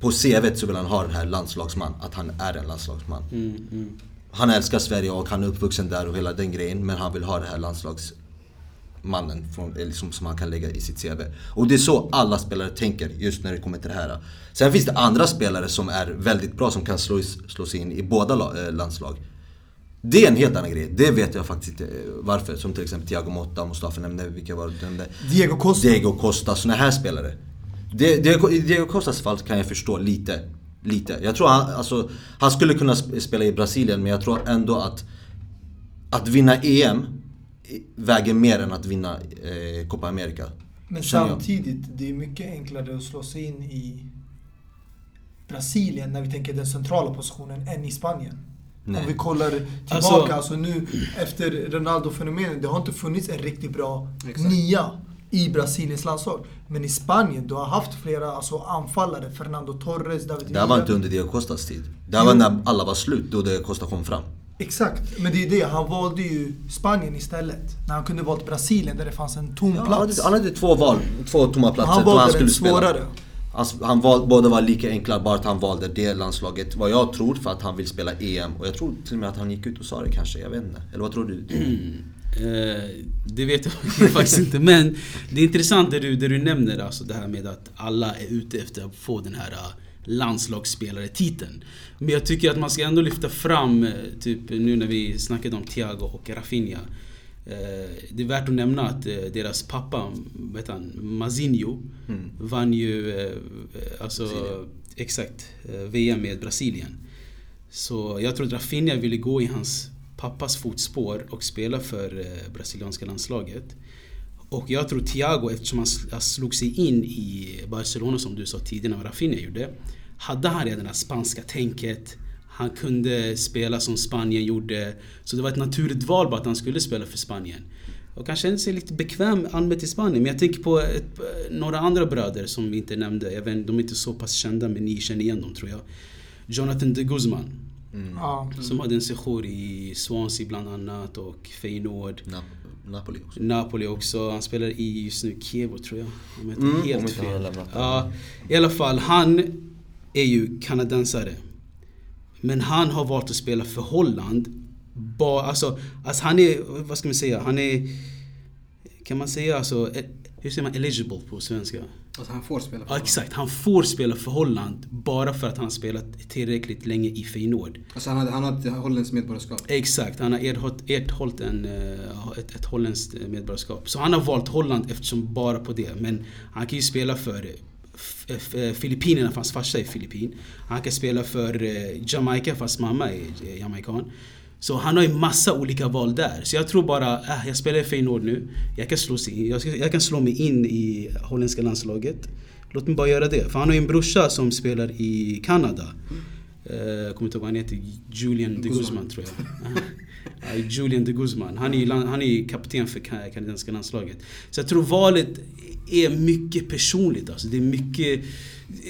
på CVt så vill han ha den här landslagsman, att han är en landslagsman. Mm, Han älskar Sverige och han är uppvuxen där och hela den grejen men han vill ha det här landslagsmannen från, liksom, som han kan lägga i sitt CV. Och det är så alla spelare tänker just när det kommer till det här. Sen finns det andra spelare som är väldigt bra som kan slå, slå sig in i båda la- eh, landslag. Det är en helt annan grej. Det vet jag faktiskt inte eh, varför. Som till exempel Thiago Motta, Mustafa nämnde, vilka var det nämnde? Diego Costa. Diego Costa, såna här spelare. Det- Diego, I Diego Costas fall kan jag förstå lite. Lite. Jag tror han, alltså, han skulle kunna sp- spela i Brasilien men jag tror ändå att att vinna EM väger mer än att vinna eh, Copa America. Men jag. samtidigt, det är mycket enklare att slå sig in i Brasilien när vi tänker den centrala positionen än i Spanien. Nej. Om vi kollar tillbaka, Alltså- alltså, nu efter Ronaldo-fenomenet, det har inte funnits en riktigt bra Exakt. nia i Brasiliens landslag. Men i Spanien, du har haft flera alltså, anfallare, Fernando Torres, David Det här var inte under Diego Costas tid. Det här var när alla var slut, då Diego Costa kom fram. Exakt, men det är det. Han valde ju Spanien istället. När han kunde valt Brasilien där det fanns en tom Ja, han, hade, plats. han hade två val, två tomma platser. Han då valde han den skulle spela. Alltså, Han, val, båda var lika enkla, bara att han valde det landslaget. Vad jag tror, för att han vill spela EM. Och jag tror till och med att han gick ut och sa det kanske, jag vet inte. Eller vad tror du? Eh, det vet jag faktiskt inte men det är intressant det du, det du nämner alltså det här med att alla är ute efter att få den här eh, landslagsspelare-titeln. Men jag tycker att man ska ändå lyfta fram, eh, typ nu när vi snackade om Thiago och Rafinha. Eh, det är värt att nämna att eh, deras pappa, heter han, Mazinho, vann ju eh, alltså, exakt, VM med Brasilien. Så jag tror att Rafinha ville gå i hans pappas fotspår och spela för brasilianska landslaget. Och jag tror Thiago, eftersom han slog sig in i Barcelona som du sa tidigare, vad Rafinha gjorde. Hade han redan det här spanska tänket. Han kunde spela som Spanien gjorde. Så det var ett naturligt val bara att han skulle spela för Spanien. Och han kände sig lite bekväm anmäld till Spanien. Men jag tänker på ett, några andra bröder som vi inte nämnde. Jag vet, de är inte så pass kända men ni känner igen dem tror jag. Jonathan de Guzman. Ja. Som hade en sejour i Swansea bland annat och Feyenoord. Nap- Napoli också. Napoli också. Han spelar i just nu Kievo tror jag. Om jag inte Mm, helt fel. Ja, I alla fall, han är ju kanadensare. Men han har valt att spela för Holland. Ba, alltså, alltså han är, vad ska man säga, han är... Kan man säga alltså, e- hur säger man eligible på svenska? Alltså han får spela för Ja, exakt, han får spela för Holland bara för att han har spelat tillräckligt länge i Feyenoord. Alltså han, hade, han har ett holländskt medborgarskap. Exakt, han har erhållit, erhållit en, eh, ett, ett holländskt medborgarskap. Så han har valt Holland eftersom bara på det. Men han kan ju spela för Filippinerna fast farsa är filippin. Han kan spela för eh, Jamaica fast mamma är eh, jamaican. Så han har ju massa olika val där. Så jag tror bara, äh, jag spelar i Feyenoord nu. Jag kan, slå sig, jag, jag kan slå mig in i holländska landslaget. Låt mig bara göra det. För han har ju en brorsa som spelar i Kanada. Eh, Jag kommer inte ihåg vad han heter. Julian de Guzman. Tror jag. Ja, Julian de Guzman. Han är, han är kapten för ka- kanadensiska landslaget. Så jag tror valet är mycket personligt. Alltså. Det är mycket...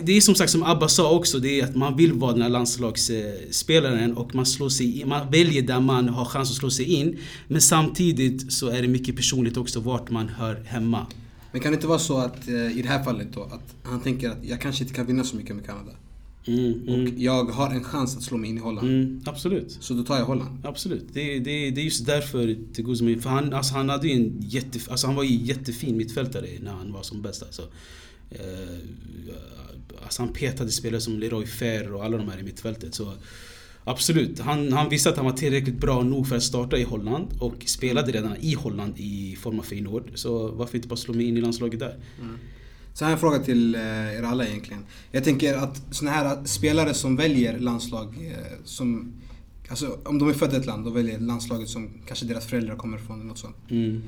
Det är som sagt som Abba sa också, det är att man vill vara den här landslagsspelaren och man, slår sig in, man väljer där man har chans att slå sig in. Men samtidigt så är det mycket personligt också vart man hör hemma. Men kan det inte vara så att eh, i det här fallet då, att han tänker att jag kanske inte kan vinna så mycket med Kanada. Mm, Och mm, jag har en chans att slå mig in i Holland. mm, absolut. Så då tar jag Holland. Absolut. Det, det, det är just därför till Guzman, för han, alltså han hade en jätte, alltså han var ju jättefin mittfältare när han var som bäst alltså. Eh, alltså han petade spelare som Leroy Fer och alla de här i mittfältet. Så absolut, han, han visste att han var tillräckligt bra nog för att starta i Holland och spelade redan i Holland i form av Feyenoord. Så varför inte bara slå mig in i landslaget där? Så här jag en fråga till eh, er alla egentligen. Jag tänker att såna här spelare som väljer landslag eh, som... Alltså om de är födda i ett land och väljer landslaget som kanske deras föräldrar kommer från eller något sånt. Mm.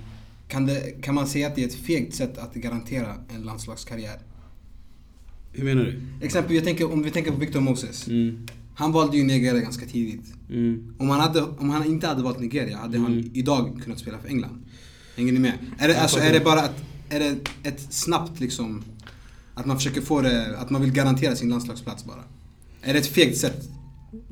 Kan, det, kan man säga att det är ett fegt sätt att garantera en landslagskarriär? Hur menar du? Exempel, jag tänker, om vi tänker på Victor Moses. Mm. Han valde ju Nigeria ganska tidigt. Mm. Om han, hade, om han inte hade valt Nigeria hade han Mm. idag kunnat spela för England. Hänger ni med? Är det, alltså, är det bara att, är det ett snabbt liksom, att man försöker få det, att man vill garantera sin landslagsplats bara? Är det ett fegt sätt?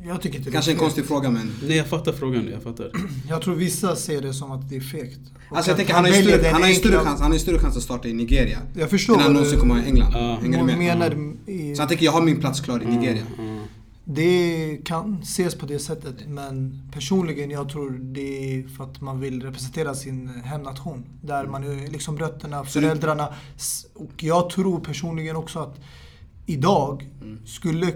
Jag tycker inte det Kanske är en fegt. konstig fråga men... Nej jag fattar frågan, jag fattar. Jag tror vissa ser det som att det är fegt. Och Alltså jag tänker han har ju större, han har större chans, han har större chans att starta i Nigeria. Jag förstår Än han någonsin kommer i England. Ja. Hänger du med? menar i, Så jag tänker jag har min plats klar i Nigeria. Mm. Det kan ses på det sättet, men personligen jag tror det är för att man vill representera sin hemnation. Där man är liksom rötterna, föräldrarna. Och jag tror personligen också att idag skulle,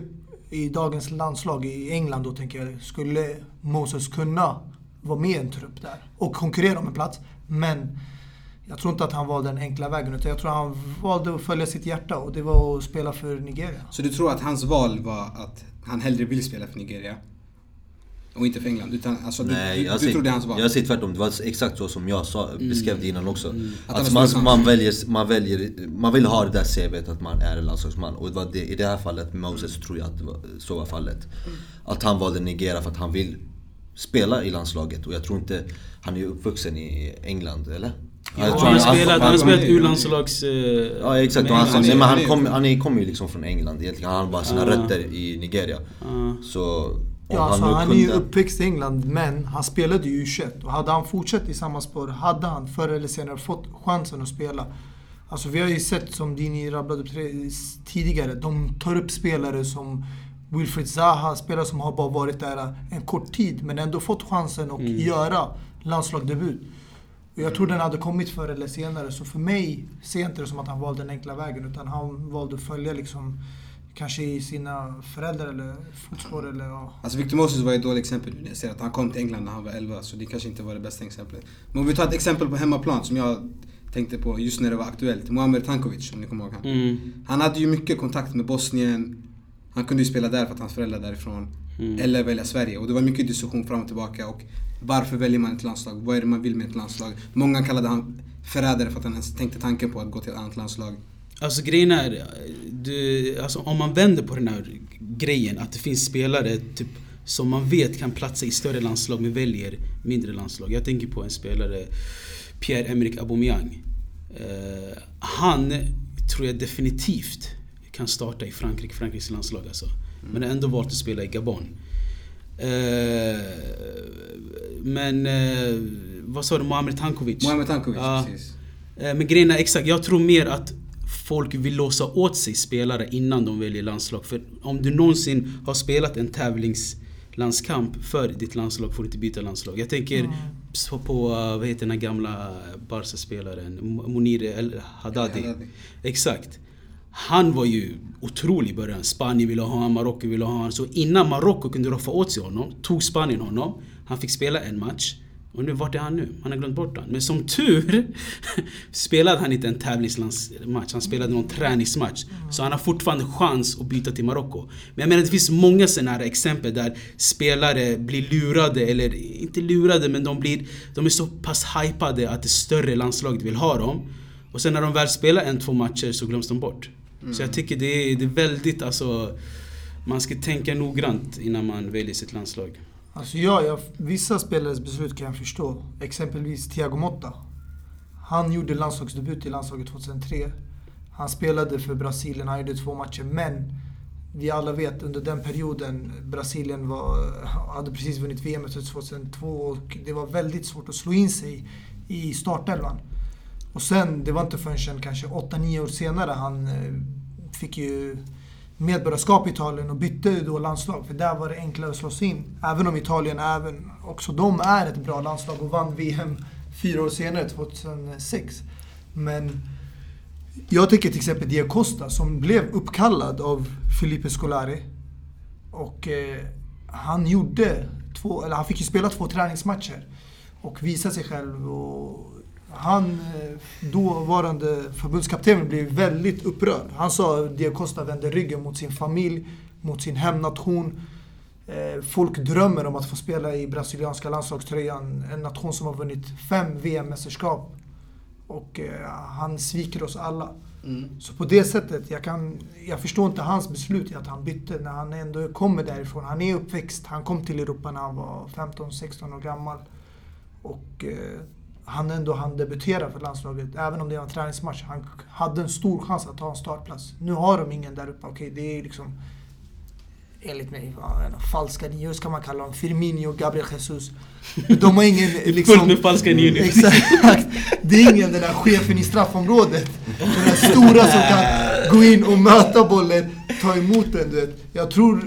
i dagens landslag i England då tänker jag, skulle Moses kunna vara med i en trupp där och konkurrera om en plats. Men jag tror inte att han valde den enkla vägen utan jag tror han valde att följa sitt hjärta och det var att spela för Nigeria. Så du tror att hans val var att han hellre vill spela för Nigeria? Och inte för England? Utan alltså, du, Nej, du, jag du ser, hans val? Jag säger tvärtom, det var exakt så som jag sa, beskrev det innan också. Att han Att har man, man, väljer, man, väljer, man vill ha det där CVt att man är en landslagsman. Och det var det, i det här fallet med Moses tror jag att det var, så var fallet. Att han valde Nigeria för att han vill spela i landslaget. Och jag tror inte, han är ju uppvuxen i England, eller? Ja, Jag tror han har spelat, han har han- spelat han- U-landslags... eh, Ja exakt, och han, men han, han är- kom, han är- kommer ju liksom från England egentligen. Han har bara sina Ah. rötter i Nigeria. Ja. Så Ja, alltså, nu han är ju uppväxt i England, men han spelade ju U21. Och hade han fortsatt i samma spår, hade han förr eller senare fått chansen att spela. Alltså vi har ju sett, som Dini rabblade upp tidigare, de tar upp spelare som Wilfried Zaha, spelare som har bara varit där en kort tid, men ändå fått chansen att göra landslagdebut. Och jag tror den hade kommit förr eller senare, så för mig ser jag inte det som att han valde den enkla vägen, utan han valde att följa liksom Kanske i sina föräldrar eller fotspår eller ja. Alltså Victor Moses var ett dåligt exempel nu när jag säger att han kom till England när han var 11 så det kanske inte var det bästa exemplet. Men om vi tar ett exempel på hemmaplan som jag tänkte på just när det var aktuellt. Muamer Tankovic om ni kommer ihåg han. Mm. Han hade ju mycket kontakt med Bosnien. Han kunde ju spela där för att hans föräldrar är därifrån. Mm. Eller välja Sverige. Och det var mycket diskussion fram och tillbaka. Och varför väljer man ett landslag? Vad är det man vill med ett landslag? Många kallade han förrädare för att han ens tänkte tanken på att gå till ett annat landslag. Alltså grejen är, du, alltså, om man vänder på den här grejen att det finns spelare typ, som man vet kan platsa i större landslag men väljer mindre landslag. Jag tänker på en spelare, Pierre-Emerick Aubameyang. Uh, han tror jag definitivt kan starta i Frankrike, Frankrikes landslag alltså. Men har ändå valt att spela i Gabon. Eh, men eh, vad sa du, Muamer Tankovic? Muamer Tankovic, Ja. precis. Eh, Men grejen är exakt, jag tror mer att folk vill låsa åt sig spelare innan de väljer landslag. För om du någonsin har spelat en tävlingslandskamp för ditt landslag får du inte byta landslag. Jag tänker så på, eh, vad heter den gamla Barca-spelaren? Monir El Haddadi. Haddadi. Exakt. Han var ju otrolig i början. Spanien ville ha honom, Marocko ville ha honom. Så innan Marocko kunde roffa åt sig honom, tog Spanien honom. Han fick spela en match. Och nu, vart är han nu? Han har glömt bort han. Men som tur spelade han inte en tävlingsmatch. Han spelade någon träningsmatch. Så han har fortfarande chans att byta till Marocko. Men jag menar det finns många sådana här exempel där spelare blir lurade, eller inte lurade men de, blir, de är så pass hypade att det större landslaget vill ha dem. Och sen när de väl spelar en, två matcher så glöms de bort. Så jag tycker det är, det är väldigt alltså... Man ska tänka noggrant innan man väljer sitt landslag. Alltså ja, jag, vissa spelares beslut kan jag förstå. Exempelvis Thiago Motta. Han gjorde landslagsdebut i landslaget 2003. Han spelade för Brasilien, han gjorde två matcher. Men vi alla vet under den perioden, Brasilien var, hade precis vunnit VM 2002 och det var väldigt svårt att slå in sig i startelvan. Och sen, det var inte förrän kanske 8-9 år senare han eh, fick ju medborgarskap i Italien och bytte då landslag. För där var det enklare att slå sig in. Även om Italien, även också de är ett bra landslag och vann VM fyra år senare, 2006. Men jag tycker till exempel Diego Costa som blev uppkallad av Felipe Scolari. Och eh, han gjorde två, eller han fick ju spela två träningsmatcher. Och visa sig själv. Och han, eh, dåvarande förbundskaptenen, blev väldigt upprörd. Han sa att Diego Costa vände ryggen mot sin familj, mot sin hemnation. Eh, Folk drömmer om att få spela i brasilianska landslagströjan. En nation som har vunnit fem VM-mästerskap. Och eh, han sviker oss alla. Så på det sättet, jag, kan, jag förstår inte hans beslut att han bytte när han ändå kommer därifrån. Han är uppväxt, han kom till Europa när han var 15-16 år gammal. Och han ändå han debutera för landslaget, även om det var en träningsmatch. Han hade en stor chans att ta en startplats. Nu har de ingen där uppe. Okej, det är liksom... enligt mig, falska nios kan man kalla dem. Firmino, Gabriel Jesus. De har ingen liksom... Fullt med falska nior nu. Exakt. Det är ingen den där chefen i straffområdet. Den där stora som kan gå in och möta bollen, ta emot den. Du vet. Jag tror,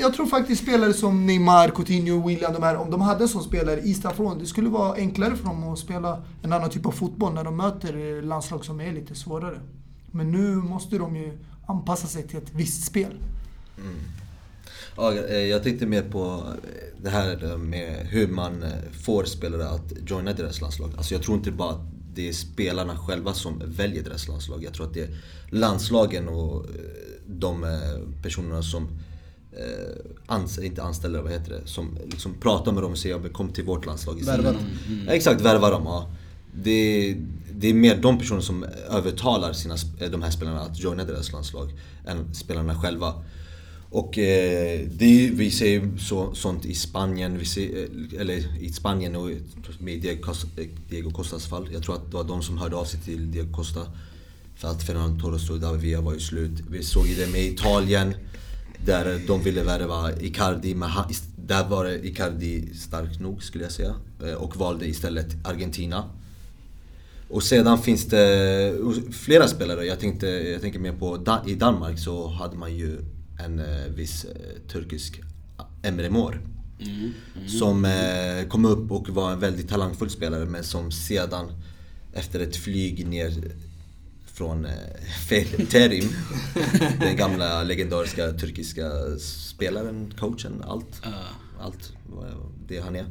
jag tror faktiskt spelare som Neymar, Coutinho, William, de här, om de hade en sån spelare i straffområdet, det skulle vara enklare för dem att spela en annan typ av fotboll när de möter landslag som är lite svårare. Men nu måste de ju anpassa sig till ett visst spel. Mm. Ja, eh, jag tänkte mer på eh, det här med hur man eh, får spelare att joina deras landslag. Alltså jag tror inte bara att det är spelarna själva som väljer deras landslag. Jag tror att det är landslagen och de personerna som eh, ans inte anställer, vad heter det? Som liksom pratar med dem och säger kom till vårt landslag istället. Värva dem. Ja, exakt, värva dem. Ja. Det, det är mer de personer som övertalar sina, sp- de här spelarna att joina deras landslag än spelarna själva. Och eh, det, vi ser så, sånt i Spanien, vi ser, eh, eller i Spanien och med Diego, Costa, eh, Diego Costas fall. Jag tror att det var de som hörde av sig till Diego Costa. För att Fernando Torres och David Villa var ju slut. Vi såg det med Italien. Där de ville värva Icardi, men han, där var det Icardi stark nog skulle jag säga. Eh, Och valde istället Argentina. Och sedan finns det flera spelare. Jag, tänkte, jag tänker mer på i Danmark så hade man ju en eh, viss eh, turkisk Emre Mor. Som eh, kom upp och var en väldigt talangfull spelare men som sedan efter ett flyg ner från eh, Fe- Terim, den gamla legendariska turkiska spelaren, coachen, allt. Allt det han är.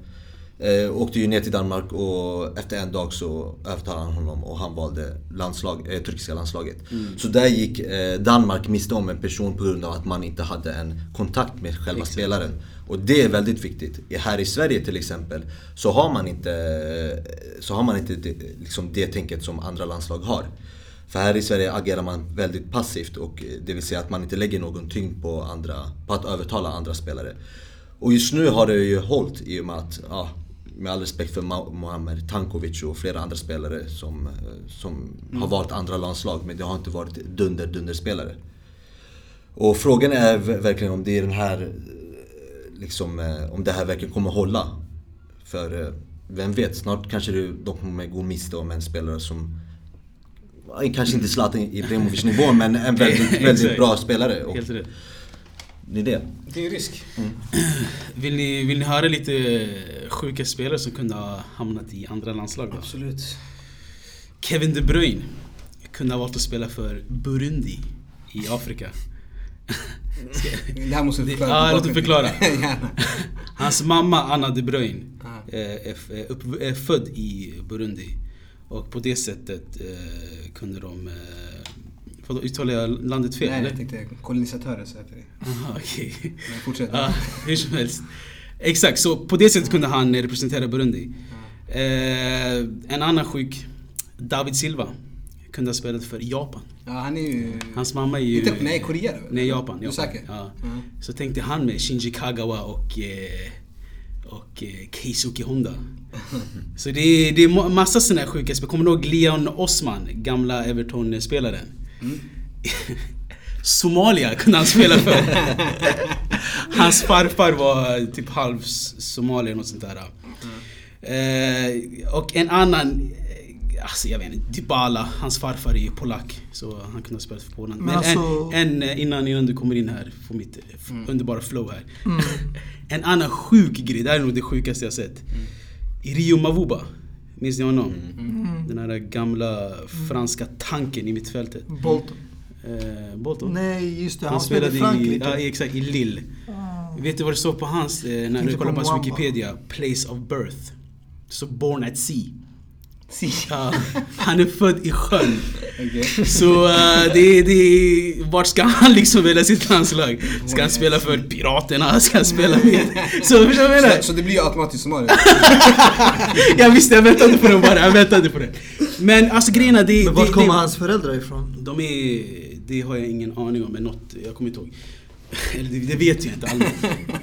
Eh, åkte ju ner till Danmark och efter en dag så övertalade han honom och han valde landslag, eh, turkiska landslaget. Så där gick eh, Danmark miste om en person på grund av att man inte hade en kontakt med själva spelaren. Och det är väldigt viktigt. Här i Sverige till exempel så har man inte, så har man inte det, liksom det tänket som andra landslag har. För här i Sverige agerar man väldigt passivt och eh, det vill säga att man inte lägger någon tyngd på, andra, på att övertala andra spelare. Och just nu har det ju hållit i och med att, ja, med all respekt för Mohamed Tankovic och flera andra spelare som, eh, som har valt andra landslag men det har inte varit dunder-dunder-spelare. Och frågan är verkligen om det är den här, eh, liksom, om det här verkligen kommer hålla. För vem vet, snart kanske de kommer gå miste om en spelare som Kanske inte Zlatan Ibrahimovic nivå men en väldigt, väldigt bra spelare. Och Helt rätt. det är det. Det är ju risk. Vill ni, vill ni höra lite sjuka spelare som kunde ha hamnat i andra landslag då? Absolut. Kevin De Bruyne kunde ha valt att spela för Burundi i Afrika. Det här måste du förklara. Ja, låt mig förklara. Hans mamma Anna De Bruyne eh, är, är, är född i Burundi. Och på det sättet eh, kunde de... Eh, vadå, uttalar jag landet fel Nej, eller? jag tänkte kolonisatörer sa jag till dig. Aha, okej. Men fortsätt. Ja, hur som helst. Exakt, så på det sättet kunde han representera Burundi. Eh, en annan sjuk, David Silva, kunde ha spelat för Japan. Ja, han är ju... Hans mamma är ju... Inte, nej, Korea? Nej, Japan. Du är Japan. säker? Ja. Ja. Så tänkte han med Shinji Kagawa och, eh, och eh, Keisuke Honda. Så det är, det är ma- massa sådana här sjuka spelare. Kommer du ihåg Leon Osman, gamla Everton-spelaren? Mm. Somalia kunde han spela för. Hans farfar var typ halv somalier något sånt där. Eh, och en annan, alltså jag vet inte, Dybala, hans farfar är ju polack. Så han kunde ha spelat för Polen. Men Men alltså- en, en, eh, innan, innan du kommer in här, får mitt eh, Mm. underbara flow här. en annan sjuk grej, det här är nog det sjukaste jag sett. I Rio Mavuba, minns ni honom? Den här gamla franska tanken i mittfältet. Bolton. Eh, Bolton? Nej, just det. Han, Han spelade i spelade i, Frankrike. ja, exakt, i Lille. Ah. Vet du vad det står på hans, eh, när du kollar på på hans. Wikipedia? Place of birth. Så born at sea. Ja, han är född i sjön. Okej. Så eh, det, det, vart ska han liksom välja sitt landslag? Ska han spela för Piraterna? Ska han spela med... Så? Så, så det blir automatiskt Somalia. Jag visste, jag väntade på det bara. Jag väntade på det. Men alltså grejerna, det... Men vart kommer hans föräldrar ifrån? De är... Det har jag ingen aning om, men något... Jag kommer inte ihåg. Eller det, det vet jag inte allmänt.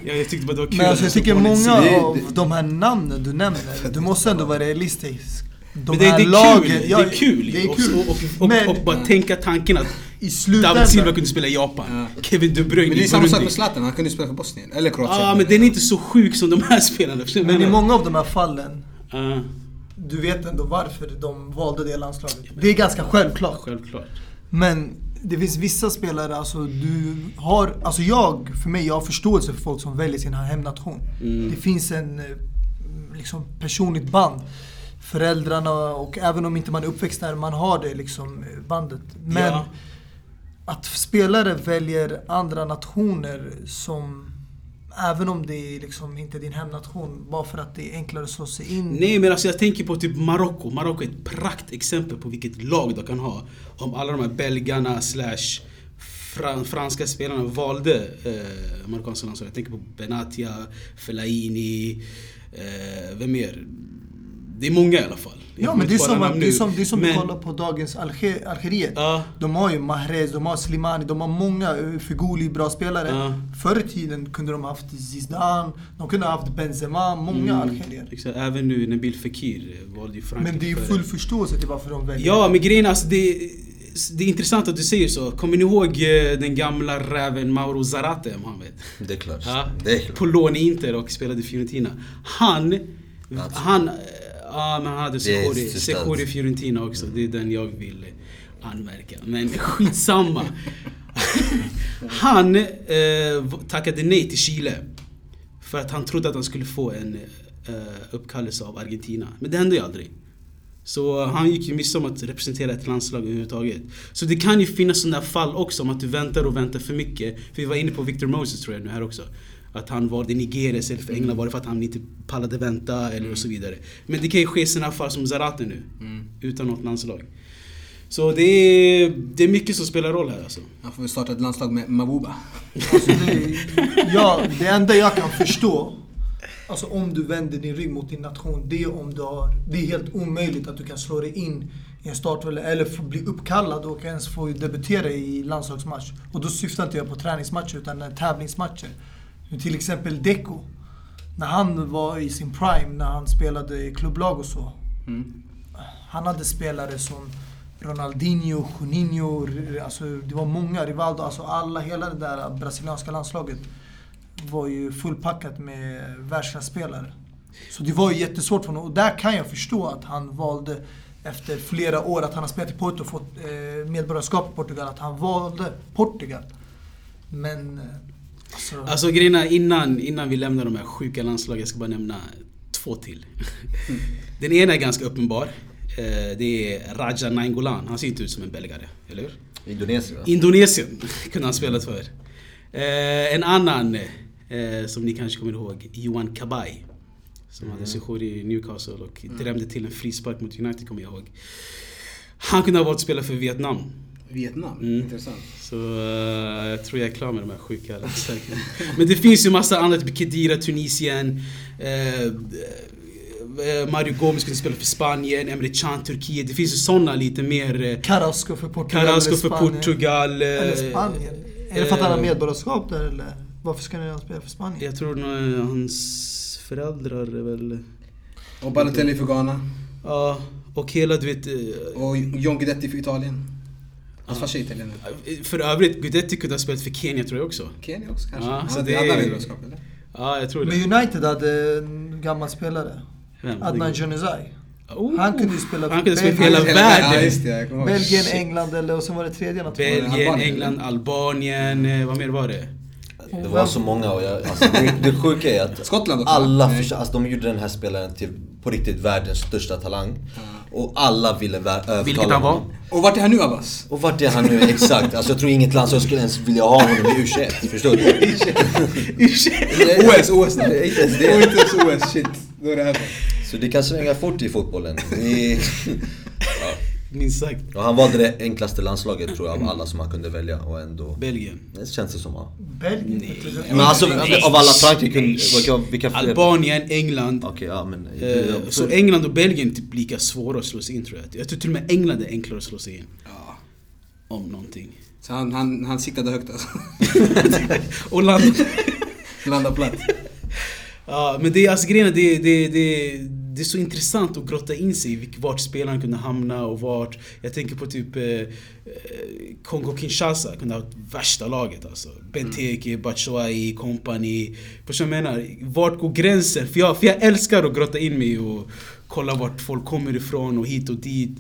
Jag, jag tyckte bara det var kul. Men alltså, jag tycker många av de här namnen du nämner, du måste ändå vara realistisk. De Men det, här det, är lagen, kul, ja, det är kul! Det är och, kul. Och, och, och, Men- och bara tänka tanken att i slutändan... David Silva kunde spela i Japan. Kevin De Bruyne Men det är samma sak med Zlatan, han kunde spela för Bosnien. Eller Kroatien. Ja, men den är inte så sjuk som de här spelarna. Men i många av de här fallen, Ja, du vet ändå varför de valde det landslaget. Det är ganska självklart. självklart. Men det finns vissa spelare, alltså du har, alltså jag, för mig, jag har förståelse för folk som väljer sin hemnation. Mm. Det finns en eh, liksom personligt band. Föräldrarna och även om inte man är uppväxt där, man har det liksom bandet. Men Ja. att spelare väljer andra nationer som Även om det är liksom inte din hemnation, bara för att det är enklare att slå sig in. Nej men alltså jag tänker på typ Marocko. Marocko är ett praktexempel på vilket lag de kan ha. Om alla de här belgarna slash fran franska spelarna valde eh, marockanska landslaget. Jag tänker på Benatia, Fellaini, eh, vem mer? Det är många i alla fall. Jag Ja men det är som, det är som, det är som Men- du kollar på dagens Alger, Algeriet. Ja. De har ju Mahrez, de har Slimani, de har många Feghouli, bra spelare. Ja. Förr i tiden kunde de haft Zidane, de kunde haft Benzema, många algerier. Exakt, även nu Nabil Fekir valde ju Frankrike Men det är ju full förståelse till varför de väljer. Ja, men grejen är alltså det, det är intressant att du säger så. Kommer ni ihåg eh, den gamla räven Mauro Zarate, Mohamed? Det är klart. Ja, Det är klart. på lån i Inter och spelade i Fiorentina. Han, Alltså. han, ja men han hade Det är Sejori störst. Sejori i Fiorentina också. Det är den jag vill anmärka. Men skitsamma. han eh, tackade nej till Chile. För att han trodde att han skulle få en eh, uppkallelse av Argentina. Men det hände ju aldrig. Så han gick ju miste om att representera ett landslag överhuvudtaget. Så det kan ju finnas sådana fall också om att du väntar och väntar för mycket. För vi var inne på Victor Moses tror jag nu här också. Att han valde Nigeria istället för England. Var det för att han inte pallade vänta eller och så vidare. Men det kan ju ske i sådana fall som Zarate nu. Utan något landslag. Så det är, det är mycket som spelar roll här alltså. Han får väl starta ett landslag med Mabuba. Alltså det, ja, det enda jag kan förstå, alltså om du vänder din rygg mot din nation, det är om du har, det är helt omöjligt att du kan slå dig in i en startelva eller få bli uppkallad och ens få debutera i landslagsmatch. Och då syftar inte jag på träningsmatcher utan tävlingsmatcher. Till exempel Deco. När han var i sin prime, när han spelade i klubblag och så. Han hade spelare som Ronaldinho, Juninho, alltså det var många, Rivaldo, alltså alla, hela det där brasilianska landslaget var ju fullpackat med världsklasspelare. Så det var ju jättesvårt för honom. Och där kan jag förstå att han valde, efter flera år, att han har spelat i Porto och fått eh, medborgarskap i Portugal, att han valde Portugal. Men... Alltså, Alltså grejerna innan, innan vi lämnar de här sjuka landslagen, jag ska bara nämna två till. Den ena är ganska uppenbar. Eh, Det är Raja Nainggolan. Han ser inte ut som en belgare, eller hur? Indonesien va? Indonesien kunde han spelat för. Eh, En annan eh, som ni kanske kommer ihåg, Johan Kabay. Som hade sejour i Newcastle och drämde till en frispark mot United kommer jag ihåg. Han kunde ha valt att spela för Vietnam. Vietnam, Mm. intressant. Så eh, jag tror jag är klar med de här sjuka. Men det finns ju massa annat. Typ Kedira, Tunisien. Eh, Mario Gomez kunde spela för Spanien. Emre Can, Turkiet. Det finns ju såna lite mer... Carrasco för Portugal Carrasco eller för Spanien. Portugal. Eller Spanien. Är det för att han har medborgarskap där eller? Varför ska han spela för Spanien? Jag tror nog hans föräldrar är väl... Och Balotelli för Ghana. Ja, och hela du vet... Och John Guidetti för Italien. Hans farsa är italienare. För övrigt, Guidetti kunde ha spelat för Kenya tror jag också. Kenya också kanske? Ja, så det är- medborgarskap eller? Ja, jag tror det. Men United hade en gammal spelare. Vem? Adnan Januzaj. Oh, Han kunde ju spela Han kunde spela för hela världen. Ja. Belgien, Shit. England eller och sen var det tredje något. Belgien, Albanien, England, Albanien, eh, vad mer var det? Det var så många och jag, alltså, det, det sjuka är att Skottland också, alla försökte, alltså, de gjorde den här spelaren till på riktigt världens största talang. Och alla ville övertala Vilket han var? honom. Och vart är han nu Abbas? Och vart är han nu exakt? Alltså jag tror inget landslag skulle ens vilja ha honom i U21, förstår du? OS, OS då. Det är inte ens det. Och inte ens OS, shit. Då är det här. Så det kan svänga fort i fotbollen. Det, Minst sagt. och han valde det enklaste landslaget tror jag av alla som han kunde välja och ändå... Belgien. Det känns det som ja. Belgien? Men alltså av alla Frankrike, vilka, vilka Albanien, England. Okej, ja men... Eh, Så England och Belgien är typ lika svåra att slå sig in tror jag. Jag tror till och med England är enklare att slå sig in. Ja. Om någonting. Så han, han, han siktade högt alltså. Och land... Landa platt. Ja, men det är alltså grejen det, det, det, det är så intressant att grotta in sig i vart spelaren kunde hamna och vart. Jag tänker på typ eh, eh, Kongo-Kinshasa kunde ha värsta laget alltså. Benteke, Batshuayi, company. Förstår du vad jag menar? Vart går gränsen? För jag, för jag älskar att grotta in mig och kolla vart folk kommer ifrån och hit och dit.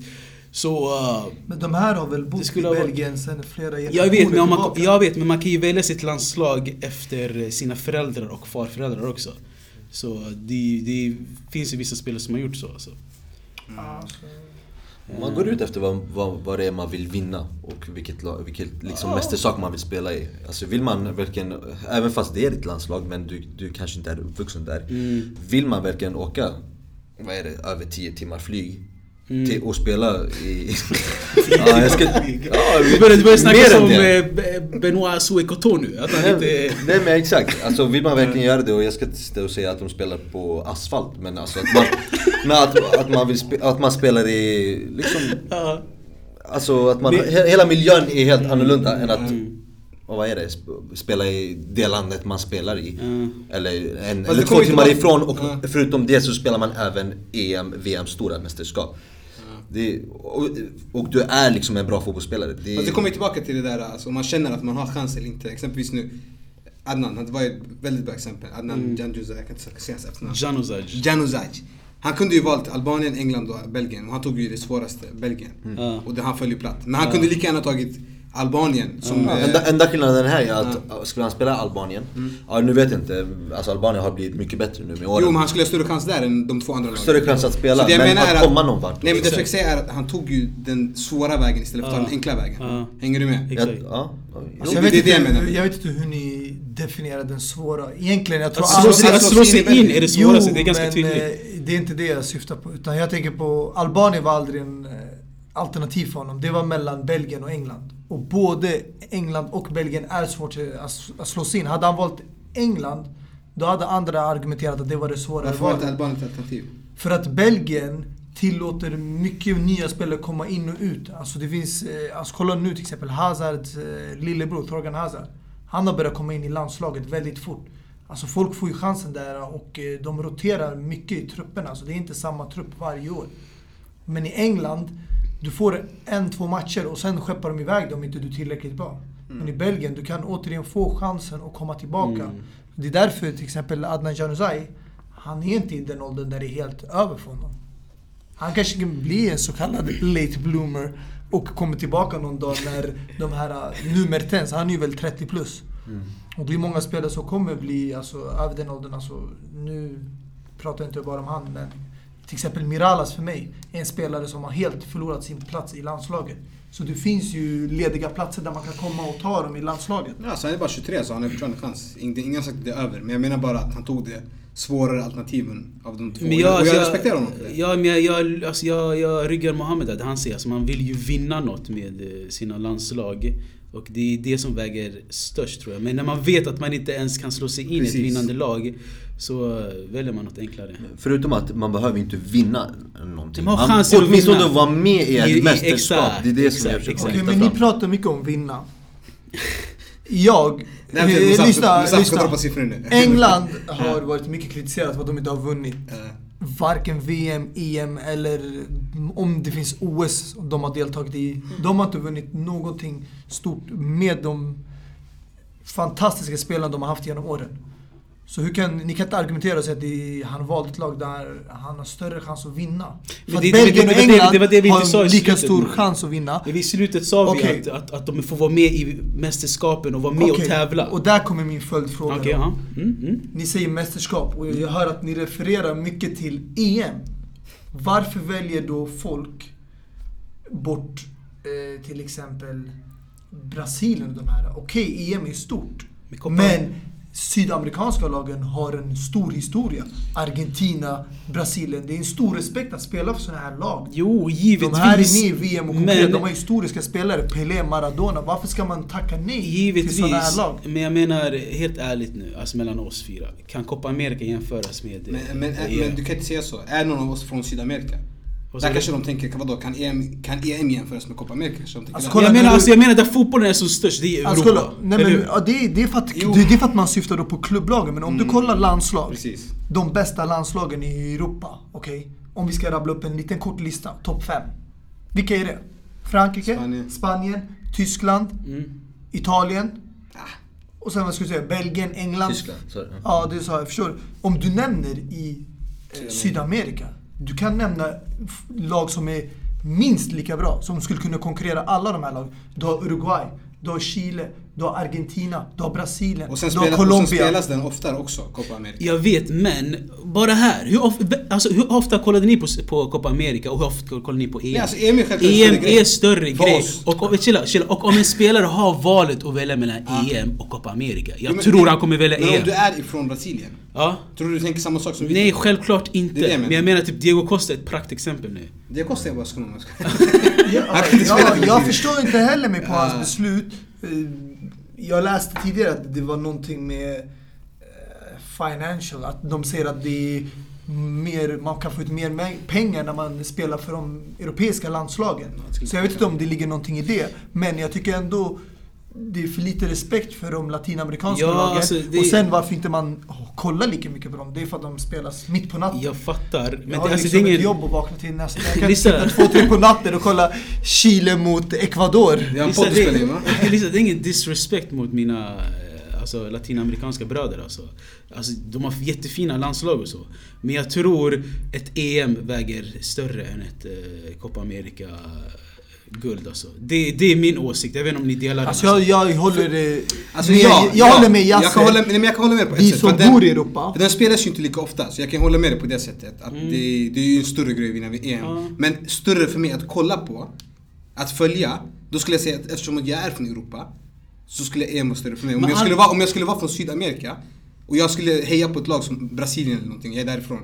Så... eh, Men de här har väl bott i ha varit- Belgien sedan flera jag vet, men man, jag vet, men man kan ju välja sitt landslag efter sina föräldrar och farföräldrar också. Så det, det finns ju vissa spelare som har gjort så alltså. Alltså, Man går ut efter vad, vad, vad det är man vill vinna och vilket, vilket liksom mästersak man vill spela i. Alltså vill man verkligen, även fast det är ditt landslag men du, du kanske inte är uppvuxen där. Mm. Vill man verkligen åka, vad är det, över 10 timmar flyg? Till, och spela i... ja, jag ska, ja, Du börjar, du börjar snacka som eh, Be- Benoit Souekoto nu. Att han inte... Nej, nej men exakt, alltså vill man verkligen göra det och jag ska inte sitta och säga att de spelar på asfalt men alltså att man, men att, att man, vill spe, att man spelar i liksom Ja. Alltså att man, he, hela miljön är helt annorlunda än att och vad är det? Sp- Spela i det landet man spelar i. Mm. Eller, en, eller två timmar ifrån och Ja. förutom det så spelar man även EM, VM, stora mästerskap. Det, och, och du är liksom en bra fotbollsspelare. Det, Fast det kommer ju tillbaka till det där, alltså, om man känner att man har chans eller inte. Exempelvis nu, Adnan, det var ett väldigt bra exempel. Adnan mm. Januzaj, jag kan inte säga hans efternamn. Januzaj. Januzaj. Han kunde ju valt Albanien, England och Belgien. Och han tog ju det svåraste, Belgien. Ja. Och det, han föll ju platt. Men han kunde lika gärna tagit Albanien som... eh, Enda, enda skillnaden här är att skulle han spela Albanien, ja nu vet jag inte, alltså Albanien har blivit mycket bättre nu med åren. Jo men han skulle ha större chans där än de två andra lagen. Större chans att spela, Så det jag men menar är att komma någon vart. Nej men det jag försöker säga är att han tog ju den svåra vägen istället för att ta den enkla vägen. Ja. Hänger du med? Ja, Exakt. ja. Alltså, jag, är vet jag inte, menar. jag vet inte hur ni definierar den svåra. Egentligen, jag tror Att slå sig, att slå sig in är det svåraste, det är ganska men, tydligt. eh, det är inte det jag syftar på. Utan jag tänker på, Albanien var aldrig en eh, alternativ för honom. Det var mellan Belgien och England. Och både England och Belgien är svårt att, slå in. Hade han valt England, då hade andra argumenterat att det var det svårare Varför var inte. Albanien ett alternativ? För att Belgien tillåter mycket nya spelare komma in och ut. Alltså det finns, eh, alltså kolla nu till exempel Hazards eh, lillebror Thorgan Hazard. Han har börjat komma in i landslaget väldigt fort. Alltså folk får ju chansen där och eh, de roterar mycket i trupperna. Alltså det är inte samma trupp varje år. Men i England, du får en, två matcher och sen skeppar de iväg dem om inte du är tillräckligt bra. Men i Belgien, du kan återigen få chansen att komma tillbaka. Det är därför till exempel Adnan Januzaj, han är inte i den åldern där det är helt över för honom. Han kanske kan bli en så kallad late bloomer och kommer tillbaka någon dag när de här, uh, nu Mertens, han är ju väl 30 plus. Och det är många spelare som kommer bli alltså, över den åldern. Alltså, nu pratar jag inte bara om han, men till exempel Miralas för mig är en spelare som har helt förlorat sin plats i landslaget. Så det finns ju lediga platser där man kan komma och ta dem i landslaget. Ja, så han är bara 23 så han har fortfarande chans. Ingen har sagt att det är över. Men jag menar bara att han tog det svårare alternativen av de två. Men jag, och alltså, jag respekterar honom för det. Ja, men jag, jag, alltså, jag, jag ryggar Mohammed där, det han säger. Alltså, man vill ju vinna något med eh, sina landslag. Och det är det som väger störst tror jag. Men när man vet att man inte ens kan slå sig in i ett vinnande lag så väljer man något enklare. Förutom att man behöver inte vinna någonting. Man har chansen att åtminstone vinna. vara med i I- i- ett mästerskap. exakt, Det är det som jag exakt, försöker exakt. Lyfta men ni pratar mycket om vinna. Jag... Nej, men eh, Musab- lyssna, Musab ska lyssna. droppa siffror nu. England har varit mycket kritiserat för att de inte har vunnit. Varken VM, EM eller om det finns OS de har deltagit i. De har inte vunnit någonting stort med de fantastiska spelarna de har haft genom åren. Så hur kan, ni kan inte argumentera och säga att det han valde ett lag där han har större chans att vinna. För att Belgien och det- England det det vi har lika stor chans att vinna. Men i slutet sa vi Okej. att, att, att de får vara med i mästerskapen och vara med och Okej, tävla. Och där kommer min följdfråga. Ja. Mm, mm. Ni säger mästerskap och jag hör att ni refererar mycket till EM. Varför väljer då folk bort eh, till exempel Brasilien och de här? Okej, EM är stort. Men sydamerikanska lagen har en stor historia. Argentina, Brasilien. Det är en stor respekt att spela för sådana här lag. Jo, givetvis. De här är med i VM och. Men- De har historiska spelare. Pelé, Maradona. Varför ska man tacka nej till Givetvis. sådana här lag? Men jag menar helt ärligt nu, alltså mellan oss fyra. Kan Copa America jämföras med Men, men, men du kan inte säga så. Är någon av oss från Sydamerika? Där kanske de tänker, vadå, kan EM, kan EM jämföras med Copa America? Alltså, kolla- jag, menar, alltså, jag menar där fotbollen är som störst, det är i Europa. Alltså, kolla, nej, men, ja, det, är, det, är för att, det, det är för att man syftar då på klubblagen. Men om du kollar landslag, Precis. de bästa landslagen i Europa, okej? Om vi ska rabbla upp en liten kort lista, topp 5. Vilka är det? Frankrike, Spanien. Spanien, Tyskland, Mm. Italien. Och sen vad ska jag säga, Belgien, England. Tyskland, sorry. Ja, det sa jag. Förstår? Om du nämner i eh, Sydamerika, du kan nämna lag som är minst lika bra, som skulle kunna konkurrera alla de här lagen. Du har Uruguay, du har Chile, du har Argentina, du har Brasilien, Och sen, du har spelas, och sen Colombia. spelas den oftare också, Copa America. Jag vet, men bara här. Hur ofta, alltså, hur ofta kollade ni på, på Copa America och hur ofta kollade ni på EM? Nej, alltså, EM är EM större grej. är större grej. Och, och, chilla, chilla. och om en spelare har valet att välja mellan EM och Copa America. Jag Jo, men- tror han kommer välja Men EM. om du är ifrån Brasilien, Ja. tror du du tänker samma sak som vi Nej, självklart inte. Det är det jag men jag menar typ Diego Costa är ett praktexempel nu. Det kostar jag bara skolan. Ja, Han kan inte spela ja, för jag Brasilien. förstår inte heller mig på Ja. hans beslut. Jag läste tidigare att det var någonting med eh, financial, att de säger att det är mer, man kan få ut mer pengar när man spelar för de europeiska landslagen. Så jag vet inte om det ligger någonting i det. Men jag tycker ändå det är för lite respekt för de latinamerikanska Ja, lagen. alltså, det- Och sen varför inte man oh, kollar lika mycket på dem? Det är för att de spelas mitt på natten. Jag fattar. Men jag det, har alltså, liksom det är ett ingen... jobb att vakna till nästa. Jag kan Lyssna. sitta två, tre på natten och kolla Chile mot Ecuador. Har en Lisa, det, va? Lisa, det är ingen disrespect mot mina eh, alltså, latinamerikanska bröder alltså. alltså. De har jättefina landslag och så. Men jag tror ett EM väger större än ett eh, Copa America guld alltså. Det, det är min åsikt, jag vet inte om ni delar den. Alltså jag, jag håller eh, Alltså, med, ja, jag ja. håller med jag Yasser. kan hålla, nej, men jag kan hålla med på ett Vi sätt. som att den- bor i Europa. Den spelas ju inte lika ofta, så jag kan hålla med dig på det sättet. Att det, det är ju en större grej att vinna EM. Mm. Ja. Men större för mig att kolla på, att följa, då skulle jag säga att eftersom jag är från Europa, så skulle EM vara större för mig. Om Men jag, all- skulle vara, om jag skulle vara från Sydamerika, och jag skulle heja på ett lag som Brasilien eller någonting, jag är därifrån.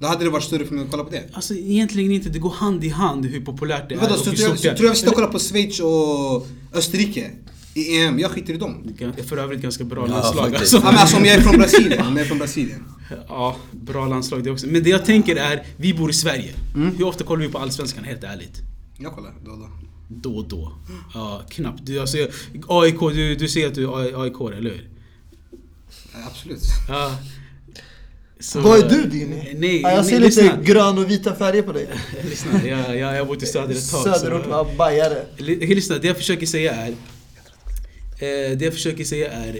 Då hade det varit större för mig att kolla på det. Alltså egentligen inte, det går hand i hand hur populärt det är. Vadå, och så hur tror jag, så är. tror jag vi ska kolla på Schweiz och Österrike i EM? Jag skiter i dem. Det är för övrigt ganska bra Ja, landslag faktiskt. alltså. Ja, men alltså om jag är från Brasilien, om jag är från Brasilien. Ja, bra landslag det också. Men det jag tänker är, vi bor i Sverige. Mm. Hur ofta kollar vi på Allsvenskan helt ärligt? Jag kollar då och då. Då och då. Ja, knappt. Du, alltså, AIK, du, du säger att du är AIK, eller hur? Ja, Absolut. Ja. Så- Vad är du Dini? Nej, ja, jag ser men lite lyssna. grön och vita färger på dig. lyssna jag, jag, jag har bott i söder ett tag. Söderort, så-? Bajare. Lyssna, det jag försöker säga är... Eh, det jag försöker säga är...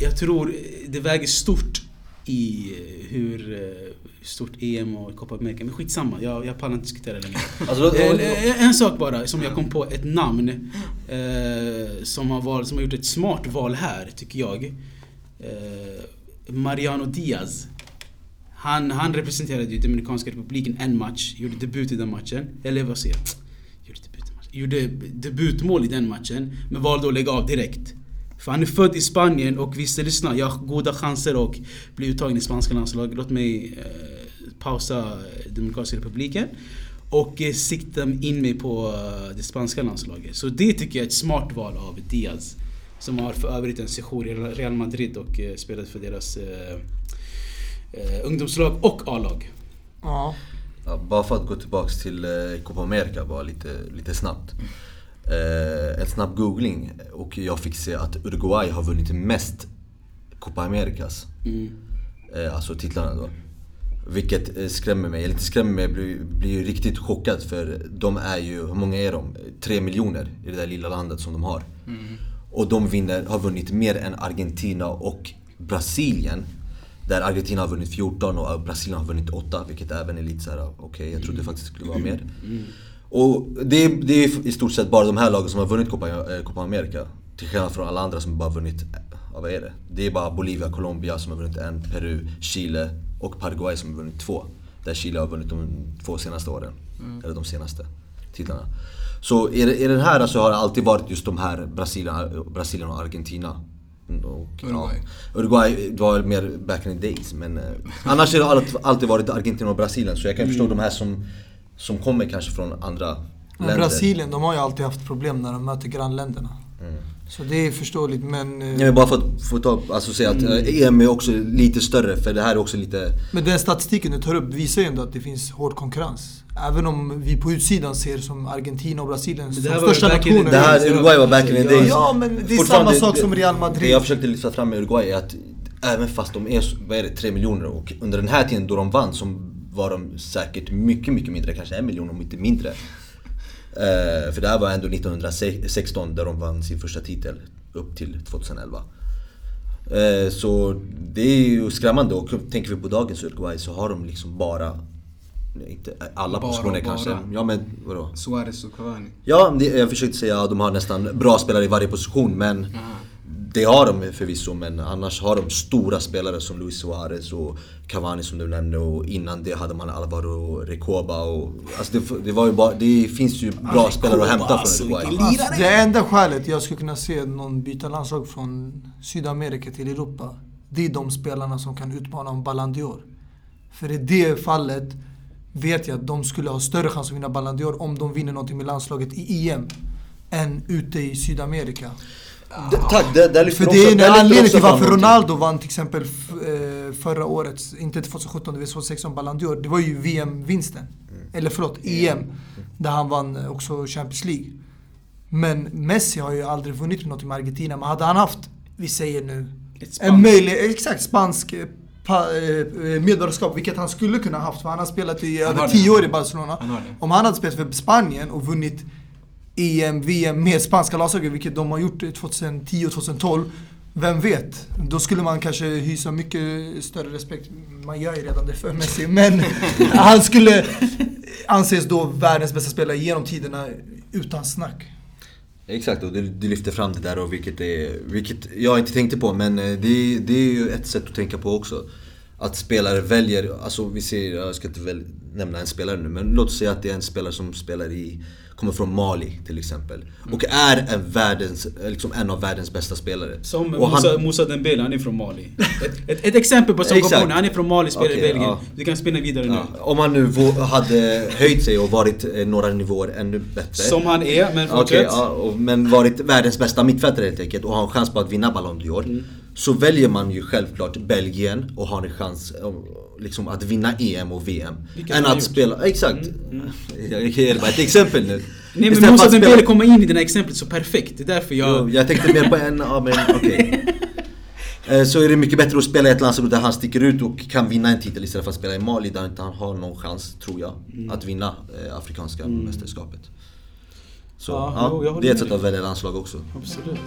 Jag tror det väger stort i eh, hur eh, stort EM och Copa America, men skitsamma, jag, jag pallar inte diskutera längre. Alltså, Eh, eh, en sak bara, som jag kom på, ett namn eh, som, har val, som har gjort ett smart val här, tycker jag. Eh, Mariano Diaz. Han, han representerade ju Dominikanska republiken en match, gjorde debut i den matchen. Eller vad säger jag? Gjorde, debut i matchen. gjorde debutmål i den matchen, men valde att lägga av direkt. För han är född i Spanien och visst lyssna, jag har goda chanser att bli uttagen i spanska landslaget. Låt mig eh, pausa eh, Dominikanska republiken och eh, sikta in mig på eh, det spanska landslaget. Så det tycker jag är ett smart val av Diaz. Som har för övrigt en sejour i Real Madrid och eh, spelat för deras eh, eh, ungdomslag och A-lag. Ja. Ja, bara för att gå tillbaks till eh, Copa America bara lite, lite snabbt. Eh, en snabb googling och jag fick se att Uruguay har vunnit mest Copa Americas. Eh, alltså titlarna då. Vilket eh, skrämmer mig, eller inte skrämmer mig, jag blir, blir ju riktigt chockad för de är ju, hur många är de? Tre miljoner i det där lilla landet som de har. Och de vinner, har vunnit mer än Argentina och Brasilien. Där Argentina har vunnit 14 och Brasilien har vunnit 8, vilket även är lite såhär, okej jag trodde faktiskt det skulle vara mer. Och det, är- det är i stort sett bara de här lagen som har vunnit Copa, eh, Copa America. Till skillnad från alla andra som bara vunnit, ja, vad är det? Det är bara Bolivia, Colombia som har vunnit en, Peru, Chile och Paraguay som har vunnit två. Där Chile har vunnit de två senaste åren. Eller de senaste titlarna. Så i, i den här så har det alltid varit just de här Brasilien, Brasilien och Argentina. Och, Uruguay. Ja, Uruguay var mer back in the days men eh, annars har det alltid, alltid varit Argentina och Brasilien så jag kan förstå de här som, som kommer kanske från andra Men länder. Brasilien, de har ju alltid haft problem när de möter grannländerna. Så det är förståeligt men... eh, Jag vill bara få, få ta, alltså säga att eh, EM är också lite större för det här är också lite... Men den statistiken du tar upp visar ju ändå att det finns hård konkurrens. Även om vi på utsidan ser som Argentina och Brasilien Men som det största nationer. Det här, Uruguay var back in the days. Ja men det är samma sak det- som Real Det Madrid. jag försökte lyfta fram med Uruguay är att även fast de är, vad är det, 3 miljoner och under den här tiden då de vann så var de säkert mycket, mycket mindre, kanske en miljon om inte mindre. Eh, för det här var ändå 1916 där de vann sin första titel upp till 2011. Eh, så det är ju skrämmande och tänker vi på dagens Uruguay så har de liksom bara, inte alla Bara, positioner bara. kanske, ja men vadå? Suarez och Cavani. Ja, jag försökte säga att de har nästan bra spelare i varje position men det har de förvisso men annars har de stora spelare som Luis Suarez och Cavani som du nämnde och innan det hade man Alvaro Recoba och alltså det, det var ju bara, det finns ju bra spelare att hämta alltså, från Uruguay. vilken Alltså, det enda skälet jag skulle kunna se någon byta landslag från Sydamerika till Europa, det är de spelarna som kan utmana om Ballon d'Or. För i det fallet vet jag att de skulle ha större chans att vinna Ballon d'Or om de vinner någonting med landslaget i EM än ute i Sydamerika. D- Tack, där, där lyfter För de det är en anledning till varför. Ronaldo vann till exempel eh, förra året, inte 2017, det var 2016 Ballon d'Or. Det var ju VM-vinsten. Eller förlåt, EM. Där han vann eh, också Champions League. Men Messi har ju aldrig vunnit något med Argentina. Men hade han haft, vi säger nu, en möjlig, exakt spansk eh, pa, medborgarskap, vilket han skulle kunna haft för han har spelat i över har det. 10 år i Barcelona. Han det. Om han hade spelat för Spanien och vunnit EM, VM med spanska landslaget, vilket de har gjort 2010 och 2012. Vem vet? Då skulle man kanske hysa mycket större respekt. Man gör ju redan det för Messi. Men han skulle anses då världens bästa spelare genom tiderna utan snack. Exakt, och du, du lyfter fram det där och vilket, är, vilket jag inte tänkte på men eh, det, det är ju ett sätt att tänka på också. Att spelare väljer, alltså vi ser, jag ska inte väl nämna en spelare nu men låt oss säga att det är en spelare som spelar i, kommer från Mali till exempel. Och är en, världens, liksom en av världens bästa spelare. Som och Musa, Musa Dembele, han är från Mali. Ett, ett, ett exempel på kombination, han är från Mali, spelar i Okej, Belgien. ja. Du kan spinna vidare nu. Ja, om han nu hade höjt sig och varit eh, några nivåer ännu bättre. Som han är, men fortsätt. ja, och, men varit världens bästa mittfältare helt enkelt och har en chans på att vinna Ballon d'Or. Mm. Så väljer man ju självklart Belgien och har en chans liksom, att vinna EM och VM. Vilket än att gjort. spela, exakt. Jag kan ge bara ett exempel nu. Nej men Musa att spela- kommer in i det här exemplet så perfekt. Det är därför Jo, jag... jag tänkte mer på en, ja men okej. Eh, Så är det mycket bättre att spela i ett landslag där han sticker ut och kan vinna en titel istället för att spela i Mali där inte han har någon chans, tror jag, Mm. att vinna eh, Afrikanska mästerskapet. Så Ja, ja, jag det är ett sätt att välja landslag också. Absolut.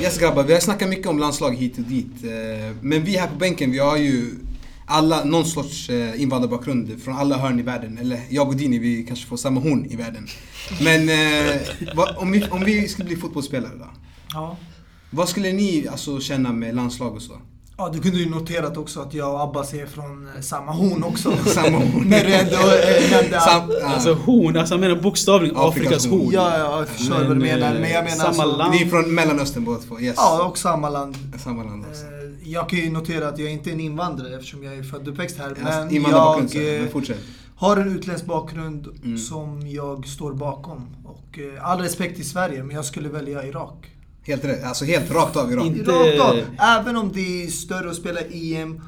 Yes grabbar, vi har snackat mycket om landslag hit och dit. eh, Men vi här på bänken, vi har ju alla någon sorts eh, invandrarbakgrund från alla hörn i världen. Eller jag och Dini, vi kanske får samma horn i världen. Men eh, om, vi, om vi skulle bli fotbollsspelare då? Ja. Vad skulle ni alltså känna med landslag och så? Ja, du kunde ju noterat också att jag och Abbas är från eh, samma horn också. Samma horn. När du ändå nämnde Sam. Alltså horn, alltså han menar bokstavligen Afrikas Afrikas horn. Ja, ja, jag förstår vad du Men, menar. eh, Men jag menar samma alltså, land. Ni är från Mellanöstern båda två? Yes. Ja, och samma land. Samma land också. Eh, Jag kan ju notera att jag inte är en invandrare eftersom jag är född och uppväxt här. Yes, Men jag men har en utländsk bakgrund Mm. som jag står bakom. Och all respekt till Sverige, men jag skulle välja Irak. Helt rätt. Alltså helt rakt av Irak. Inte- Rakt av. Även om det är större att spela EM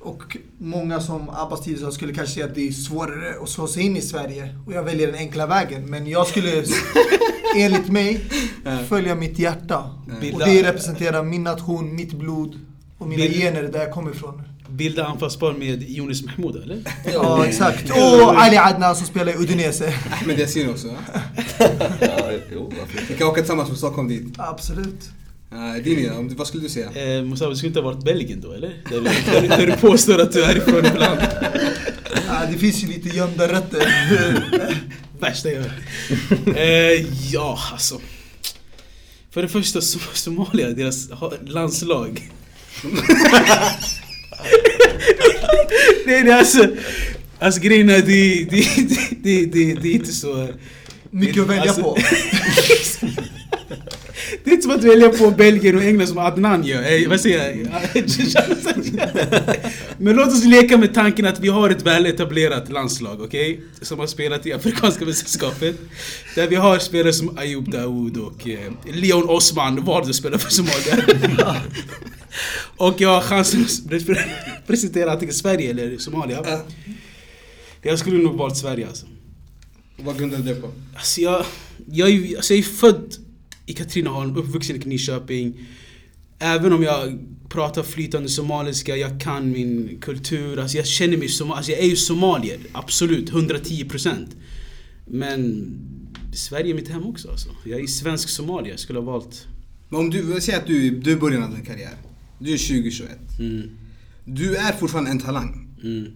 och många som Abbas tidigare skulle kanske säga att det är svårare att slå sig in i Sverige. Och jag väljer den enkla vägen. Men jag skulle, enligt mig, följa mitt hjärta. Och det representerar min nation, mitt blod och mina gener där jag kommer ifrån. Bilda anfallspar med Yunus Mahmoud eller? Ja, exakt. Och Ali Adnan som spelar i Udinese. Men Yasin också. ja. Jo? Vi kan åka tillsammans från Stockholm dit. Absolut. Uh, Dini, vad skulle du säga? Eh, Musa, du skulle inte ha varit Belgien då eller? Där, du- där, du- där du påstår att du är ifrån ibland. Ja, det finns ju lite gömda rötter. Värsta jag eh, Ja, alltså. För det första, Som- Somalia, deras landslag. nej, nej alltså. Alltså grejen är, det, det, det, det, det, är inte så... Mycket att välja Alltså- på. Det är inte som att välja på Belgien och England som Adnan gör. Vad säger jag? Men låt oss leka med tanken att vi har ett väletablerat landslag, okej? Som har spelat i Afrikanska mästerskapet. Där vi har spelare som Ayoub Daoud och eh, Leon Osman, vad du spelar för Somalia. och jag har chansen att representera antingen Sverige eller Somalia. Jag skulle nog valt Sverige alltså. Vad grundar du det på? Alltså jag, jag, är, alltså jag är född i Katrineholm, uppvuxen i Nyköping. Även om jag pratar flytande somaliska, jag kan min kultur. Alltså jag känner mig som, alltså jag är ju somalier, absolut, 110%. Men Sverige är mitt hem också alltså. Jag är svensk somalier, jag skulle ha valt... Men om du, säg att du, du är början av din karriär. Du är 20-21. Mm, Du är fortfarande en talang. mm,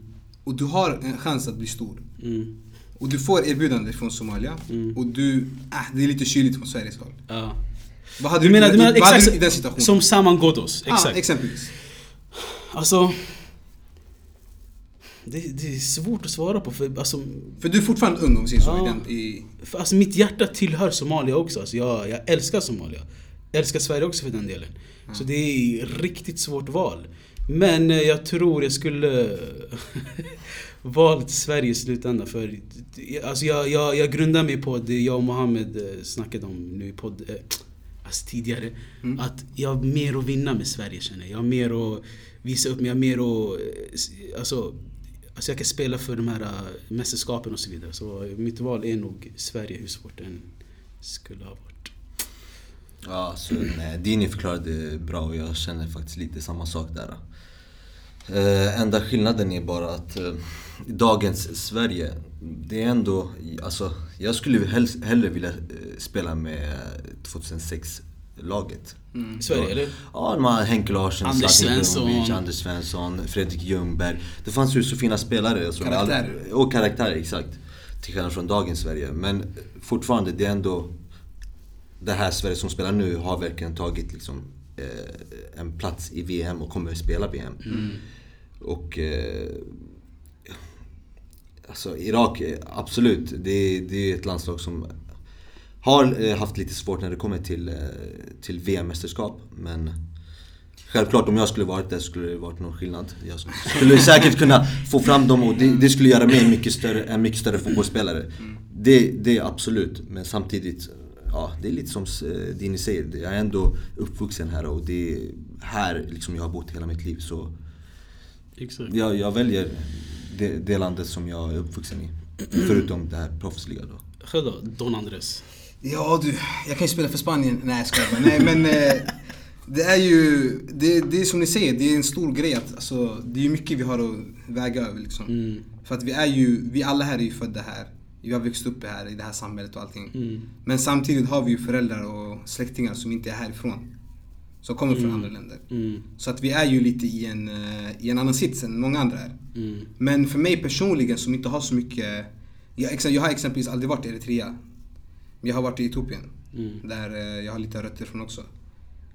Och du har en chans att bli stor. mm, Och du får erbjudande från Somalia. Mm. Och du, äh, det är lite kyligt från Sveriges håll. ja. Vad hade Du menar, du menar vad exakt i den situationen? som Saman Ghoddos? Exakt. exempelvis. Alltså... Det, det är svårt att svara på för alltså, För du är fortfarande ung om vi säger så. Ja. I den, i, För alltså mitt hjärta tillhör Somalia också. Alltså jag, jag älskar Somalia. Jag älskar Sverige också för den delen. Så det är riktigt svårt val. Men eh, jag tror jag skulle valt Sverige i slutändan. För alltså jag, jag, jag grundar mig på det jag och Mohammed eh, snackade om nu i podd, eh, alltså tidigare. Att jag har mer att vinna med Sverige känner jag. Jag har mer att visa upp mig. Jag har mer att... eh, Alltså, alltså jag kan spela för de här eh, mästerskapen och så vidare. Så mitt val är nog Sverige, hur svårt det än skulle ha varit. Ja, så nej, Dini förklarade bra och jag känner faktiskt lite samma sak där. Eh, enda skillnaden är bara att eh, i dagens Sverige, det är ändå, alltså jag skulle helst, hellre vilja eh, spela med 2006-laget. I Sverige, eller? Ja, de har Henke Larsson, Anders Svensson. Anders Svensson, Fredrik Ljungberg. Det fanns ju så fina spelare. Som Karaktärer. all- och karaktärer, exakt. Till skillnad från dagens Sverige. Men fortfarande, det är ändå det här Sverige som spelar nu har verkligen tagit liksom, eh, en plats i VM och kommer att spela VM. Och eh, Alltså Irak, eh, absolut. Det, det är ett landslag som har eh, haft lite svårt när det kommer till, eh, till VM-mästerskap. Men självklart om jag skulle varit där skulle det varit någon skillnad. Jag skulle säkert kunna få fram dem och det, det skulle göra mig mycket större, en mycket större fotbollsspelare. Det, det är absolut. Men samtidigt, ja det är lite som eh, Dini säger. Jag är ändå uppvuxen här och det är här liksom jag har bott hela mitt liv. Så Exakt. jag, jag väljer det, det landet som jag är uppvuxen i. Förutom det här proffsliga då. Själv då? Don Andres? Ja du, jag kan ju spela för Spanien. Nej jag skojar. Nej men eh, det är ju, det, det är som ni säger, det är en stor grej att alltså, det är mycket vi har att väga över liksom. Mm. För att vi är ju, vi alla här är ju födda här. Vi har växt upp här i det här samhället och allting. Mm. Men samtidigt har vi ju föräldrar och släktingar som inte är härifrån. Som kommer från andra länder. Mm. Så att vi är ju lite i en, eh, i en annan sits än många andra är. Mm. Men för mig personligen som inte har så mycket... Jag, jag har exempelvis aldrig varit i Eritrea. Men jag har varit i Etiopien. Mm. Där eh, jag har lite rötter från också.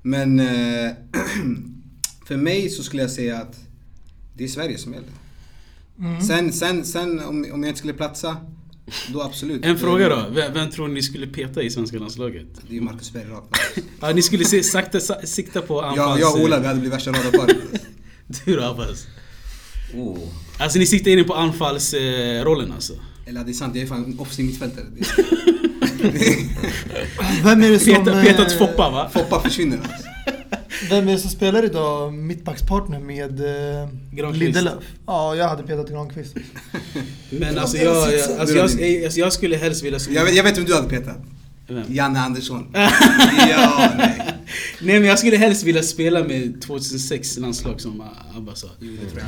Men eh, för mig så skulle jag säga att det är Sverige som gäller. Mm. Sen, sen, sen om, om jag inte skulle platsa, då absolut. En fråga då. Vem, vem tror ni skulle peta i svenska landslaget? Det är ju Marcus Berg rakt Ja, ni skulle se, sakta, sa, sikta på anfalls... jag, jag och Ola, vi hade blivit värsta radarparet. Du då Abbas? Oh. Alltså ni siktar in på anfallsrollen eh, rollen alltså? Eller det är sant, jag är fan offensiv mittfältare. Det- Vem är det som... Peta, petat eh, Foppa va? Foppa försvinner alltså. Vem är det som spelar idag mittbackspartner med eh. Lindelöf? Ja, jag hade petat Granqvist. Men alltså jag, jag, alltså, jag, jag, alltså, jag skulle helst vilja... Jag vet, jag vet vem du hade petat. Vem? Janne Andersson. ja, nej. Nej men jag skulle helst vilja spela med 2006 landslag som Abba sa.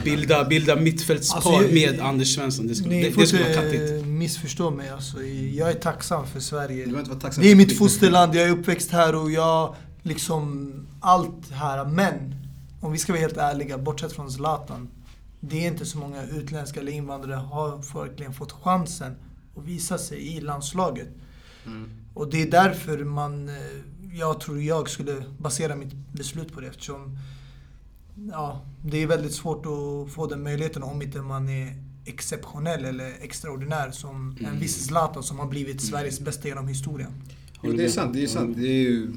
Bilda, bilda mittfältspar Alltså, med Anders Svensson. Det skulle, det, får det skulle vara inte kattigt. missförstå mig. Alltså, jag är tacksam för Sverige. Du behöver inte vara tacksam Det är mitt fosterland, jag är uppväxt här och jag liksom allt här. Men om vi ska vara helt ärliga, bortsett från Zlatan. Det är inte så många utländska eller invandrare har verkligen fått chansen att visa sig i landslaget. Mm. Och det är därför man, eh, jag tror jag skulle basera mitt beslut på det eftersom ja, det är väldigt svårt att få den möjligheten om inte man är exceptionell eller extraordinär som en viss Zlatan som har blivit Sveriges bästa genom historien. Jo, det är sant, det är sant. Det är ju...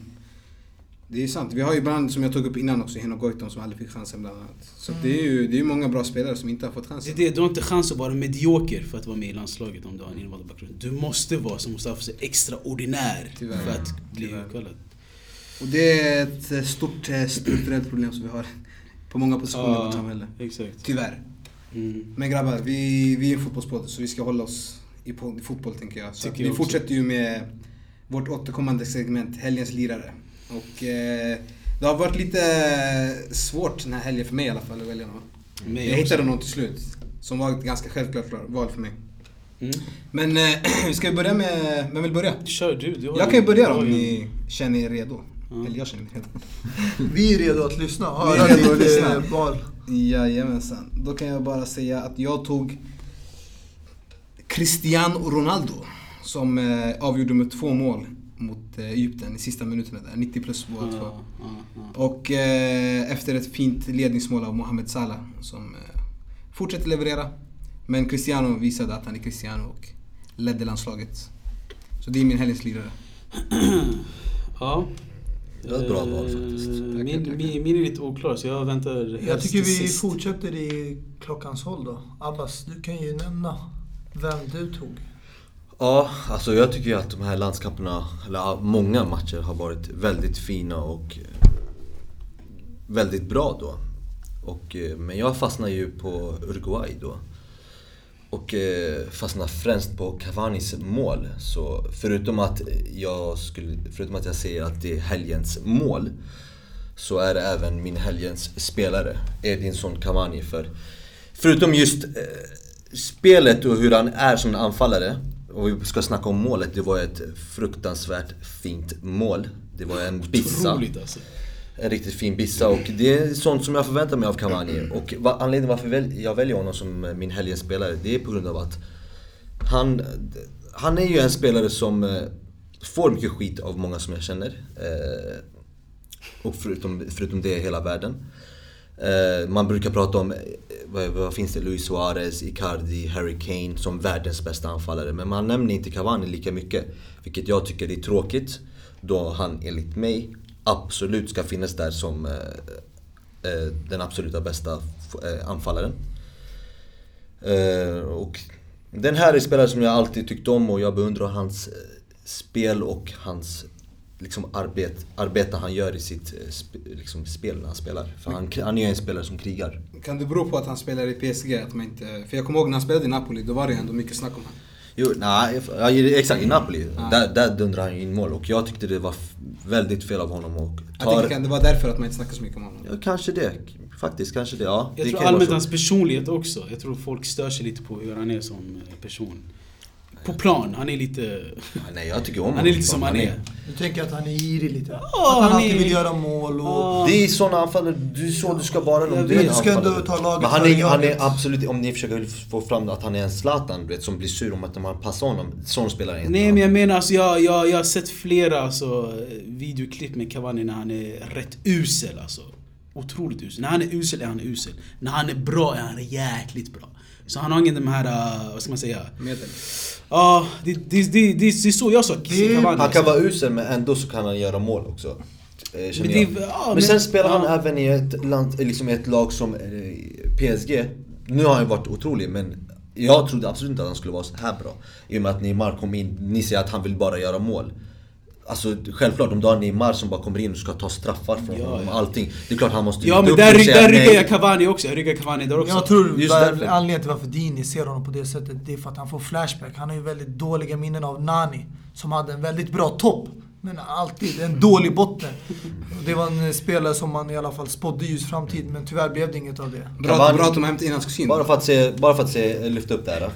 Det är sant. Vi har ju ibland, som jag tog upp innan också, Heno Goitom som aldrig fick chansen bland annat. Så att det är ju det är många bra spelare som inte har fått Det är chansen. det, du har inte chans att vara medioker för att vara med i landslaget om du har en invandrarbakgrund. Du måste vara, som Mustafa säger, extraordinär Tyvärr. för att bli utkallad. Och det är ett eh, stort eh, strukturellt problem som vi har på många positioner i vårt samhälle. exakt. Tyvärr. Mm. Men grabbar, vi, vi är en fotbollspodd så vi ska hålla oss i, fotboll tänker jag. Så vi fortsätter ju med vårt återkommande segment, Helgens lirare. Och eh, det har varit lite svårt den här helgen för mig i alla fall att välja någon. Mig Jag hittade någon till slut. Som var ett ganska självklart val för mig. Mm. Men eh, vi ska ju börja med, vem vill börja? Kör du. du Jag kan ju börja då om ni känner er redo. Ja. Eller jag känner mig redo. Vi är redo att lyssna. Vi är Höra redo att ditt val. Jajamensan. Då kan jag bara säga att jag tog Cristiano Ronaldo som eh, avgjorde med två mål mot eh, Egypten i sista minuterna där. 90 plus båda två. Ja, ja, ja. Och eh, efter ett fint ledningsmål av Mohamed Salah som eh, fortsätter leverera. Men Cristiano visade att han är Cristiano och ledde landslaget. Så det är min helgens lirare. Ja. Det var ett bra val faktiskt. Eh, Tackar, Min, tackar. min, min är lite oklar så jag väntar Jag tycker vi sist. fortsätter i klockans håll då. Abbas, du kan ju nämna vem du tog. Ja, alltså jag tycker ju att de här landskamperna, eller många matcher har varit väldigt fina och eh, väldigt bra då. Och, eh, men jag fastnar ju på Uruguay då. Och eh, fastnar främst på Cavanis mål. Så förutom att jag, skulle, förutom att jag säger att det är helgens mål så är det även min helgens spelare, Edinson Cavani. För förutom just eh, spelet och hur han är som anfallare och vi ska snacka om målet, det var ett fruktansvärt fint mål. Det var en bissa. Otroligt alltså. En riktigt fin bissa och det är sånt som jag förväntar mig av Cavani. Och anledningen varför jag väljer honom som min helgens spelare, det är på grund av att han, han är ju en spelare som eh, får mycket skit av många som jag känner. Eh, och förutom, förutom det hela världen. Eh, man brukar prata om, vad, vad finns det, Luis Suarez, Icardi, Harry Kane som världens bästa anfallare. Men man nämner inte Cavani lika mycket. Vilket jag tycker är tråkigt. Då han enligt mig absolut ska finnas där som eh, eh, den absoluta bästa eh, anfallaren. Eh, och den här är spelare som jag alltid tyckt om och jag beundrar hans eh, spel och hans liksom arbet, arbete han gör i sitt eh, sp, liksom spel när han spelar. För han, han är ju en spelare som krigar. Kan det bero på att han spelar i PSG? Att man inte, för jag kommer ihåg när han spelade i Napoli, då var det ändå mycket snack om honom. Jo, nej, exakt i Napoli. Där, där dundrar han in mål och jag tyckte det var väldigt fel av honom och Jag tänker kan det vara därför att man inte snackar så mycket om honom. Ja, kanske det. Faktiskt, kanske det. Ja, Jag det tror allmänt hans personlighet också. Jag tror folk stör sig lite på hur han är som person. På plan, han är lite... Ja, Nej, jag tycker om Han är lite som han är. Du tänker att han är girig lite? Ja, att han han alltid är- vill göra mål och... Det är såna anfallare, du är så du ska vara vet. Du ska ändå ta laget Men han är, han är absolut, om ni försöker få fram att han är en Zlatan, vet, som blir sur om att man passar honom. Sån spelare är inte Nej han. men jag menar alltså, jag, jag, jag har sett flera alltså, videoklipp med Cavani när han är rätt usel alltså. Otroligt usel. När han är usel är han usel. När han är bra är han jäkligt bra. Så han har ingen de här, uh, vad ska man säga? Medel. Ja, det, det, det, det, det är så jag sa Det- Cavani. Han alltså. kan vara usel men ändå så kan han göra mål också. Eh, Men det- ja, men, men- sen spelar han ja. även i ett, land, liksom ett lag som eh, PSG. Nu har han ju varit otrolig men jag trodde absolut inte att han skulle vara så här bra. I och med att Neymar kom in, ni säger att han vill bara göra mål. Alltså självklart om du har Neymar som bara kommer in och ska ta straffar från Ja, honom och allting. Det är klart han måste Ja men där, där ryggar jag Cavani också. Jag ryggar Cavani där också. Jag tror Just där, anledningen till varför Dini ser honom på det sättet, det är för att han får flashback. Han har ju väldigt dåliga minnen av Nani, som hade en väldigt bra topp. Men alltid en dålig botten. Det var en spelare som man i alla fall spådde ljus framtid, men tyvärr blev det inget av det. Bra, Cavani- bra att de hämtade in hans kusin. Bara för att, se, bara för att se, lyfta upp det här.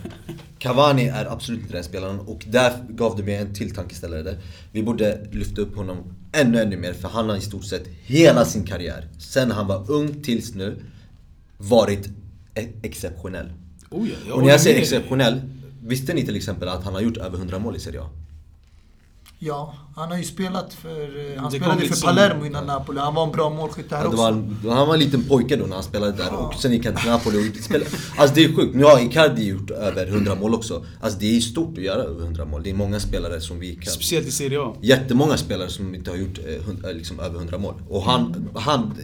Cavani är absolut inte den spelaren och där gav det mig en till tankeställare där. Vi borde lyfta upp honom ännu, ännu mer för han har i stort sett hela sin karriär, sen han var ung tills nu, varit e- exceptionell. Oh, ja, jag och när jag säger exceptionell, visste ni till exempel att han har gjort över 100 mål i Serie A? Ja, han har ju spelat för... eh, Han Det spelade för liksom- Palermo innan Napoli. Han var en bra målskytt här Ja, det också. var, han var en liten pojke då när han spelade där och sen gick han till Napoli och spelade. Alltså det är sjukt. Nu har Icardi gjort över 100 mål också. Alltså det är stort att göra över 100 mål. Det är många spelare som vi kan... Speciellt i Serie A. Jättemånga spelare som inte har gjort eh, eh, liksom, över 100 mål. Och han, han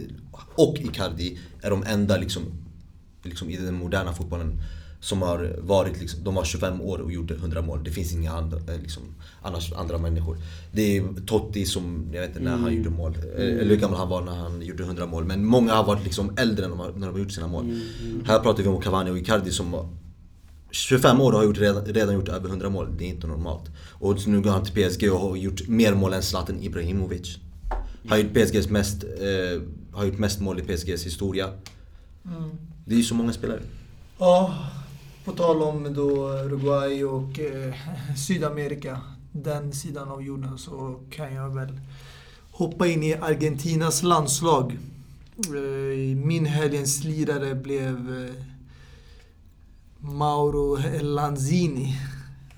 och Icardi är de enda liksom, liksom, i den moderna fotbollen som har varit, liksom, de var 25 år och gjorde 100 mål. Det finns inga andra, eh, liksom, annars, andra människor. Det är Totti som, jag vet inte när han gjorde mål, eh, eller hur gammal han var när han gjorde 100 mål. Men många har varit liksom äldre än de har, när de har gjort sina mål. Här pratar vi om Cavani och Icardi som var 25 år och har gjort, redan, redan gjort över 100 mål. Det är inte normalt. Och nu går han till PSG och har gjort mer mål än Zlatan Ibrahimovic. Har gjort PSGs mest, eh, har gjort mest mål i PSGs historia. Det är ju så många spelare. Ja, på tal om då Uruguay och eh, Sydamerika, den sidan av jorden, så kan jag väl hoppa in i Argentinas landslag. Eh, min helgens lirare blev eh, Mauro Lanzini.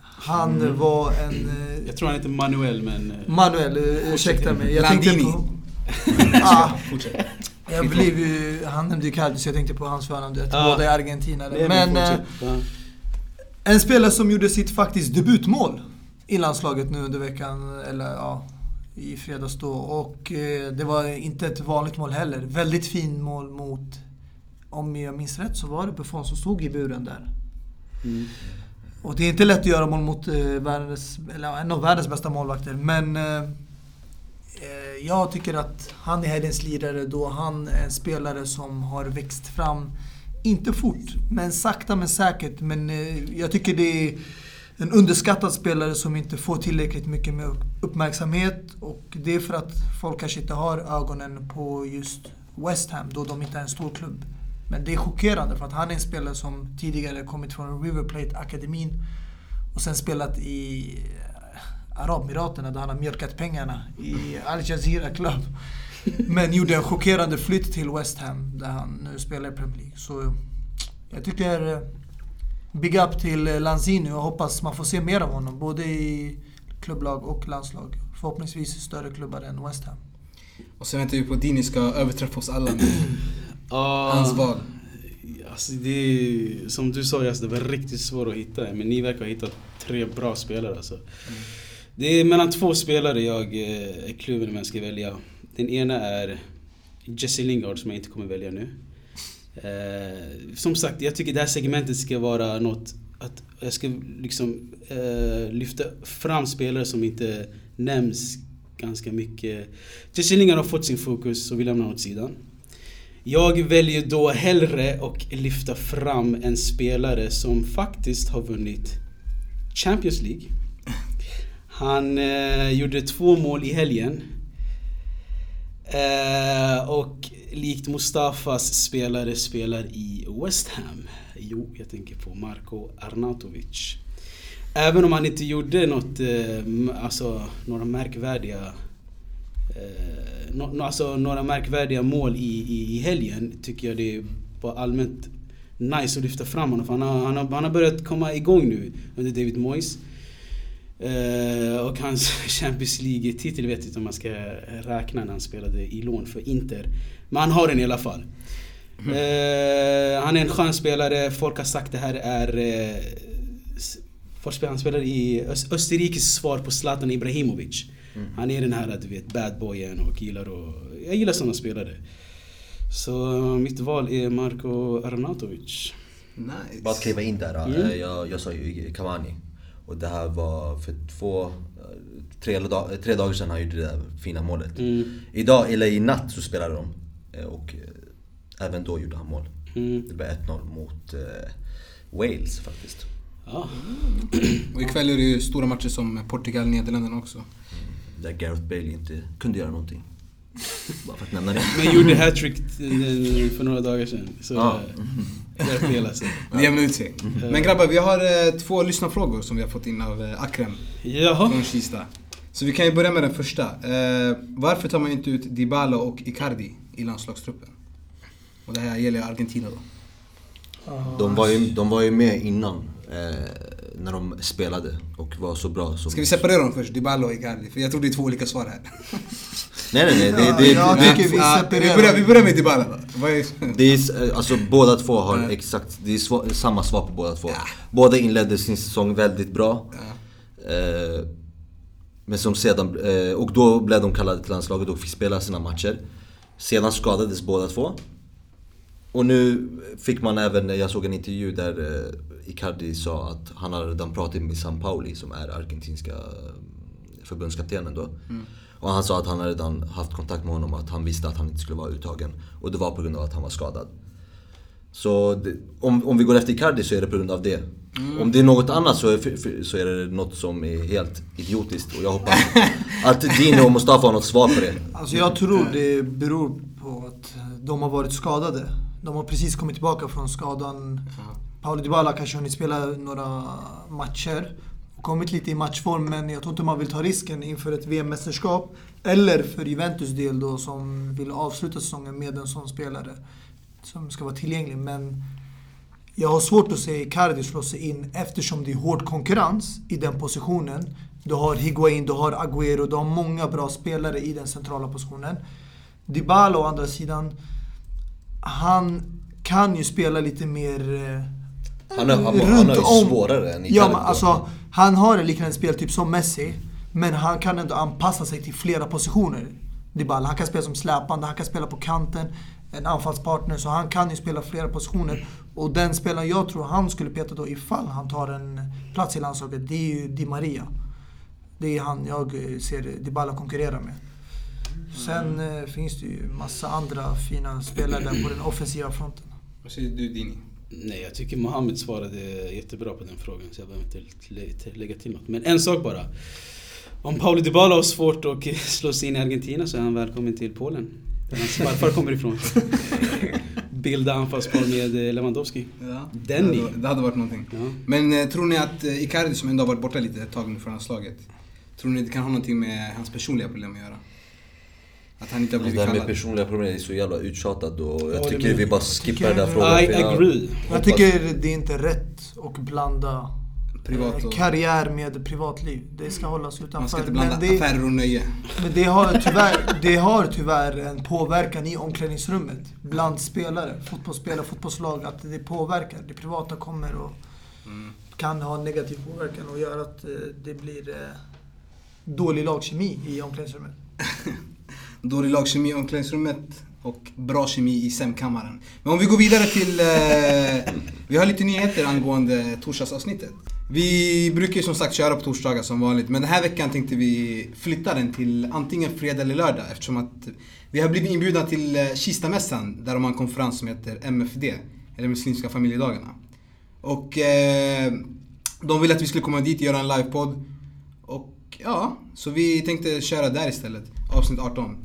Han var en... Eh, Jag tror han heter Manuel men... eh, Manuel, eh, ursäkta mig. Jag tänkte Landini. på... ah. Jag blev ju... Han nämnde ju Cardi, så jag tänkte på hans förnamn. Ah. Båda är argentinare. Men... eh. En spelare som gjorde sitt faktiskt debutmål i landslaget nu under veckan, eller ja, i fredags då. Och eh, det var inte ett vanligt mål heller. Väldigt fin mål mot, om jag minns rätt, så var det Buffon som stod i buren där. Mm. Och det är inte lätt att göra mål mot eh, världens, eller en av världens bästa målvakter, men eh, Eh, jag tycker att han är helgens lirare då han är en spelare som har växt fram, inte fort, men sakta men säkert. Men eh, jag tycker det är en underskattad spelare som inte får tillräckligt mycket med uppmärksamhet. Och det är för att folk kanske inte har ögonen på just West Ham, då de inte är en stor klubb. Men det är chockerande för att han är en spelare som tidigare kommit från River Plate-akademin och sen spelat i Arabemiraten där han har mjölkat pengarna i Al Jazeera Club. Men gjorde en chockerande flytt till West Ham där han nu spelar i Premier League. Så jag tycker eh, big up till eh, Lanzini och hoppas man får se mer av honom. Både i klubblag och landslag. Förhoppningsvis i större klubbar än West Ham. Och sen väntar vi på att Dini ska överträffa oss alla med Ja, hans val. Alltså det är, som du sa Jas, det var riktigt svårt att hitta. Men ni verkar ha hittat tre bra spelare alltså. Det är mellan två spelare jag eh, är kluven om jag ska välja. Den ena är Jesse Lingard som jag inte kommer välja nu. Eh, som sagt, jag tycker det här segmentet ska vara något att jag ska liksom eh, lyfta fram spelare som inte nämns ganska mycket. Jesse Lingard har fått sin fokus och vi lämnar åt sidan. Jag väljer då hellre att lyfta fram en spelare som faktiskt har vunnit Champions League. Han eh, gjorde två mål i helgen. Eh, och likt Mustafas spelare spelar i West Ham. Jo, jag tänker på Marko Arnautovic. Även om han inte gjorde något, eh, alltså några märkvärdiga eh, no, no, alltså några märkvärdiga mål i, i, i helgen tycker jag det var allmänt nice att lyfta fram honom. För han, har, han, har, han har börjat komma igång nu under David Moyes. Eh, och hans Champions League-titel vet inte om man ska räkna när han spelade i lån för Inter. Men han har den i alla fall. Eh, han är en skön spelare, folk har sagt det här är... Spelar- han spelar i Ös- Österrikes svar på Zlatan Ibrahimovic. Han är den här du vet, bad boyen och gillar och, Jag gillar sådana spelare. Så mitt val är Marko Arnautovic. Nice. Bara kliva in där. Mm. Jag, jag sa ju Cavani. Och det här var för två, eh, tre, dag, tre dagar sedan han gjorde det där fina målet. Mm. Idag, eller i natt, så spelade de. eh, Och eh, även då gjorde han mål. Mm. Det blev 1-0 mot eh, Wales faktiskt. Ja. Och ikväll är det ju stora matcher som Portugal, Nederländerna också. Där Gareth Bale inte kunde göra någonting. Bara för att nämna det. Men gjorde hattrick för några dagar sedan. Så Ja. eh, jag fel alltså. Det jämnar ut sig. Men grabbar, vi har eh, två lyssnarfrågor som vi har fått in av eh, Akrem Jaha. från Kista. Så vi kan ju börja med den första. Eh, varför tar man inte ut Dybala och Icardi i landslagstruppen? Och det här gäller Argentina då. De var ju, de var ju med innan. Eh, när de spelade och var så bra som... Ska vi separera dem först? Dybala och Icardi? För jag tror det är två olika svar här. Nej nej nej, det, Ja, det, jag det, vi Ja, vi, börjar, vi börjar med Dybala det är, alltså båda två har Ja. exakt, det är sva, samma svar på båda två. Båda inledde sin säsong väldigt bra. Eh, men som sedan, eh, och då blev de kallade till landslaget och fick spela sina matcher. Sedan skadades båda två. Och nu fick man även, jag såg en intervju där eh, Icardi sa att han hade redan pratat med San Pauli som är argentinska eh, förbundskaptenen då. Och han sa att han hade redan haft kontakt med honom och att han visste att han inte skulle vara uttagen. Och det var på grund av att han var skadad. Så det, om, om vi går efter Icardi så är det på grund av det. Om det är något annat så är, för- för- så är det något som är helt idiotiskt. Och jag hoppas att Dino och Mustafa har något svar på det. Alltså jag tror det beror på att de har varit skadade. De har precis kommit tillbaka från skadan. Paolo Dybala kanske hunnit spela några matcher och kommit lite i matchform men jag tror inte man vill ta risken inför ett VM-mästerskap. Eller för Juventus del då som vill avsluta säsongen med en sån spelare som ska vara tillgänglig. Men jag har svårt att se Icardi slå sig in eftersom det är hård konkurrens i den positionen. Du har Higuain, du har Agüero, du har många bra spelare i den centrala positionen. Dybala å andra sidan, han kan ju spela lite mer eh, Han har, han, han runt har ju om. svårare än Icardi. Ja, men alltså, han har en liknande speltyp som Messi, men han kan ändå anpassa sig till flera positioner. Dybala. Han kan spela som släpande, han kan spela på kanten, en anfallspartner, så han kan ju spela flera positioner. Och den spelaren jag tror han skulle peta då ifall han tar en plats i landslaget, det är ju Di Maria. Det är han jag eh, ser Dybala konkurrera med. Sen eh, finns det ju massa andra fina spelare där på den offensiva fronten. Vad säger du Dini? Nej, jag tycker Mohammed svarade jättebra på den frågan så jag behöver inte lä- lä- lägga till något. Men en sak bara. Om Paulo Dybala har svårt att slå sig in i Argentina så är han välkommen till Polen. Där hans farfar kommer ifrån. Bilda anfallspar med eh, Lewandowski. Ja. Denny. Det hade, det hade varit någonting. Ja. Men eh, tror ni att Icardi som ändå har varit borta lite ett tag nu från landslaget. Tror ni det kan ha någonting med hans personliga problem att göra? Att han inte har Det blivit här med personliga problem är så jävla uttjatat och Ja, jag det tycker vi bara skippar den där frågan. I jag agree. Jag hoppas- tycker det är inte rätt att blanda Privat eh, och... karriär med privatliv. Det ska hållas utanför. Man ska inte blanda men det, affärer och nöje. men det har, tyvärr, det har tyvärr en påverkan i omklädningsrummet bland spelare, fotbollsspelare, fotbollslag. Att det påverkar. Det privata kommer och Mm. kan ha en negativ påverkan och göra att eh, det blir eh, dålig lagkemi i omklädningsrummet. Dålig lagkemi i omklädningsrummet och bra kemi i sämkammaren. Men om vi går vidare till... Eh, vi har lite nyheter angående torsdagsavsnittet. Vi brukar ju som sagt köra på torsdagar som vanligt, men den här veckan tänkte vi flytta den till antingen fredag eller lördag eftersom att vi har blivit inbjudna till eh, Kistamässan där de har en konferens som heter MFD, eller Muslimska familjedagarna. Och eh, de ville att vi skulle komma dit och göra en livepodd. Och ja, så vi tänkte köra där istället, avsnitt 18.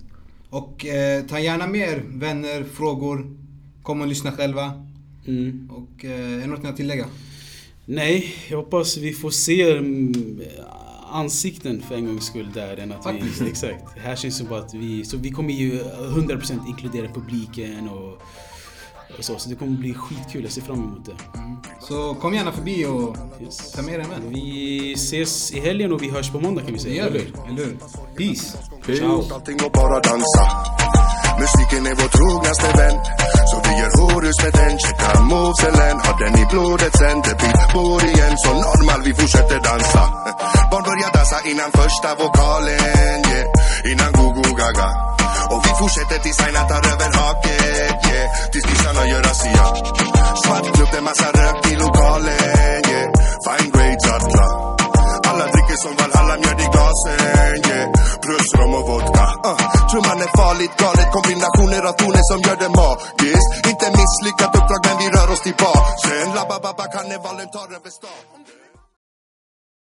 Och eh, ta gärna med er vänner, frågor, kom och lyssna själva. Mm. Och eh, är det något ni har att tillägga? Nej, jag hoppas vi får se mm, ansikten för en gångs skull där än att vi... Exakt. Här känns det bara att vi... Så vi kommer ju 100% inkludera publiken och, och så. Så det kommer bli skitkul. Jag ser fram emot det. Så kom gärna förbi och Yes. ta med er en vän. Vi ses i helgen och vi hörs på måndag kan vi säga. eller hur? eller hur? Peace! Ciao. allting och bara dansa Musiken är vår trognaste vän Så vi gör horus med den Checka movesen Har den i blodet sen Det blir bor igen Så normal vi fortsätter dansa Barn börjar dansa innan första vokalen yeah. Innan go-go gaga och vi fortsätter tills Aina tar över haket yeah. Tills nissarna gör razzia Svart klubb, det massa rök i lokalen yeah. Fine grades alla alla dricker som Valhalla, mjöd i glasen, yeah. Plus rom och vodka, uh. Trumman är farligt galet, kombinationer av toner som gör det magiskt. Inte misslyckat uppdrag men vi rör oss tillbaka Sen labba-babba, karnevalen tar över stan.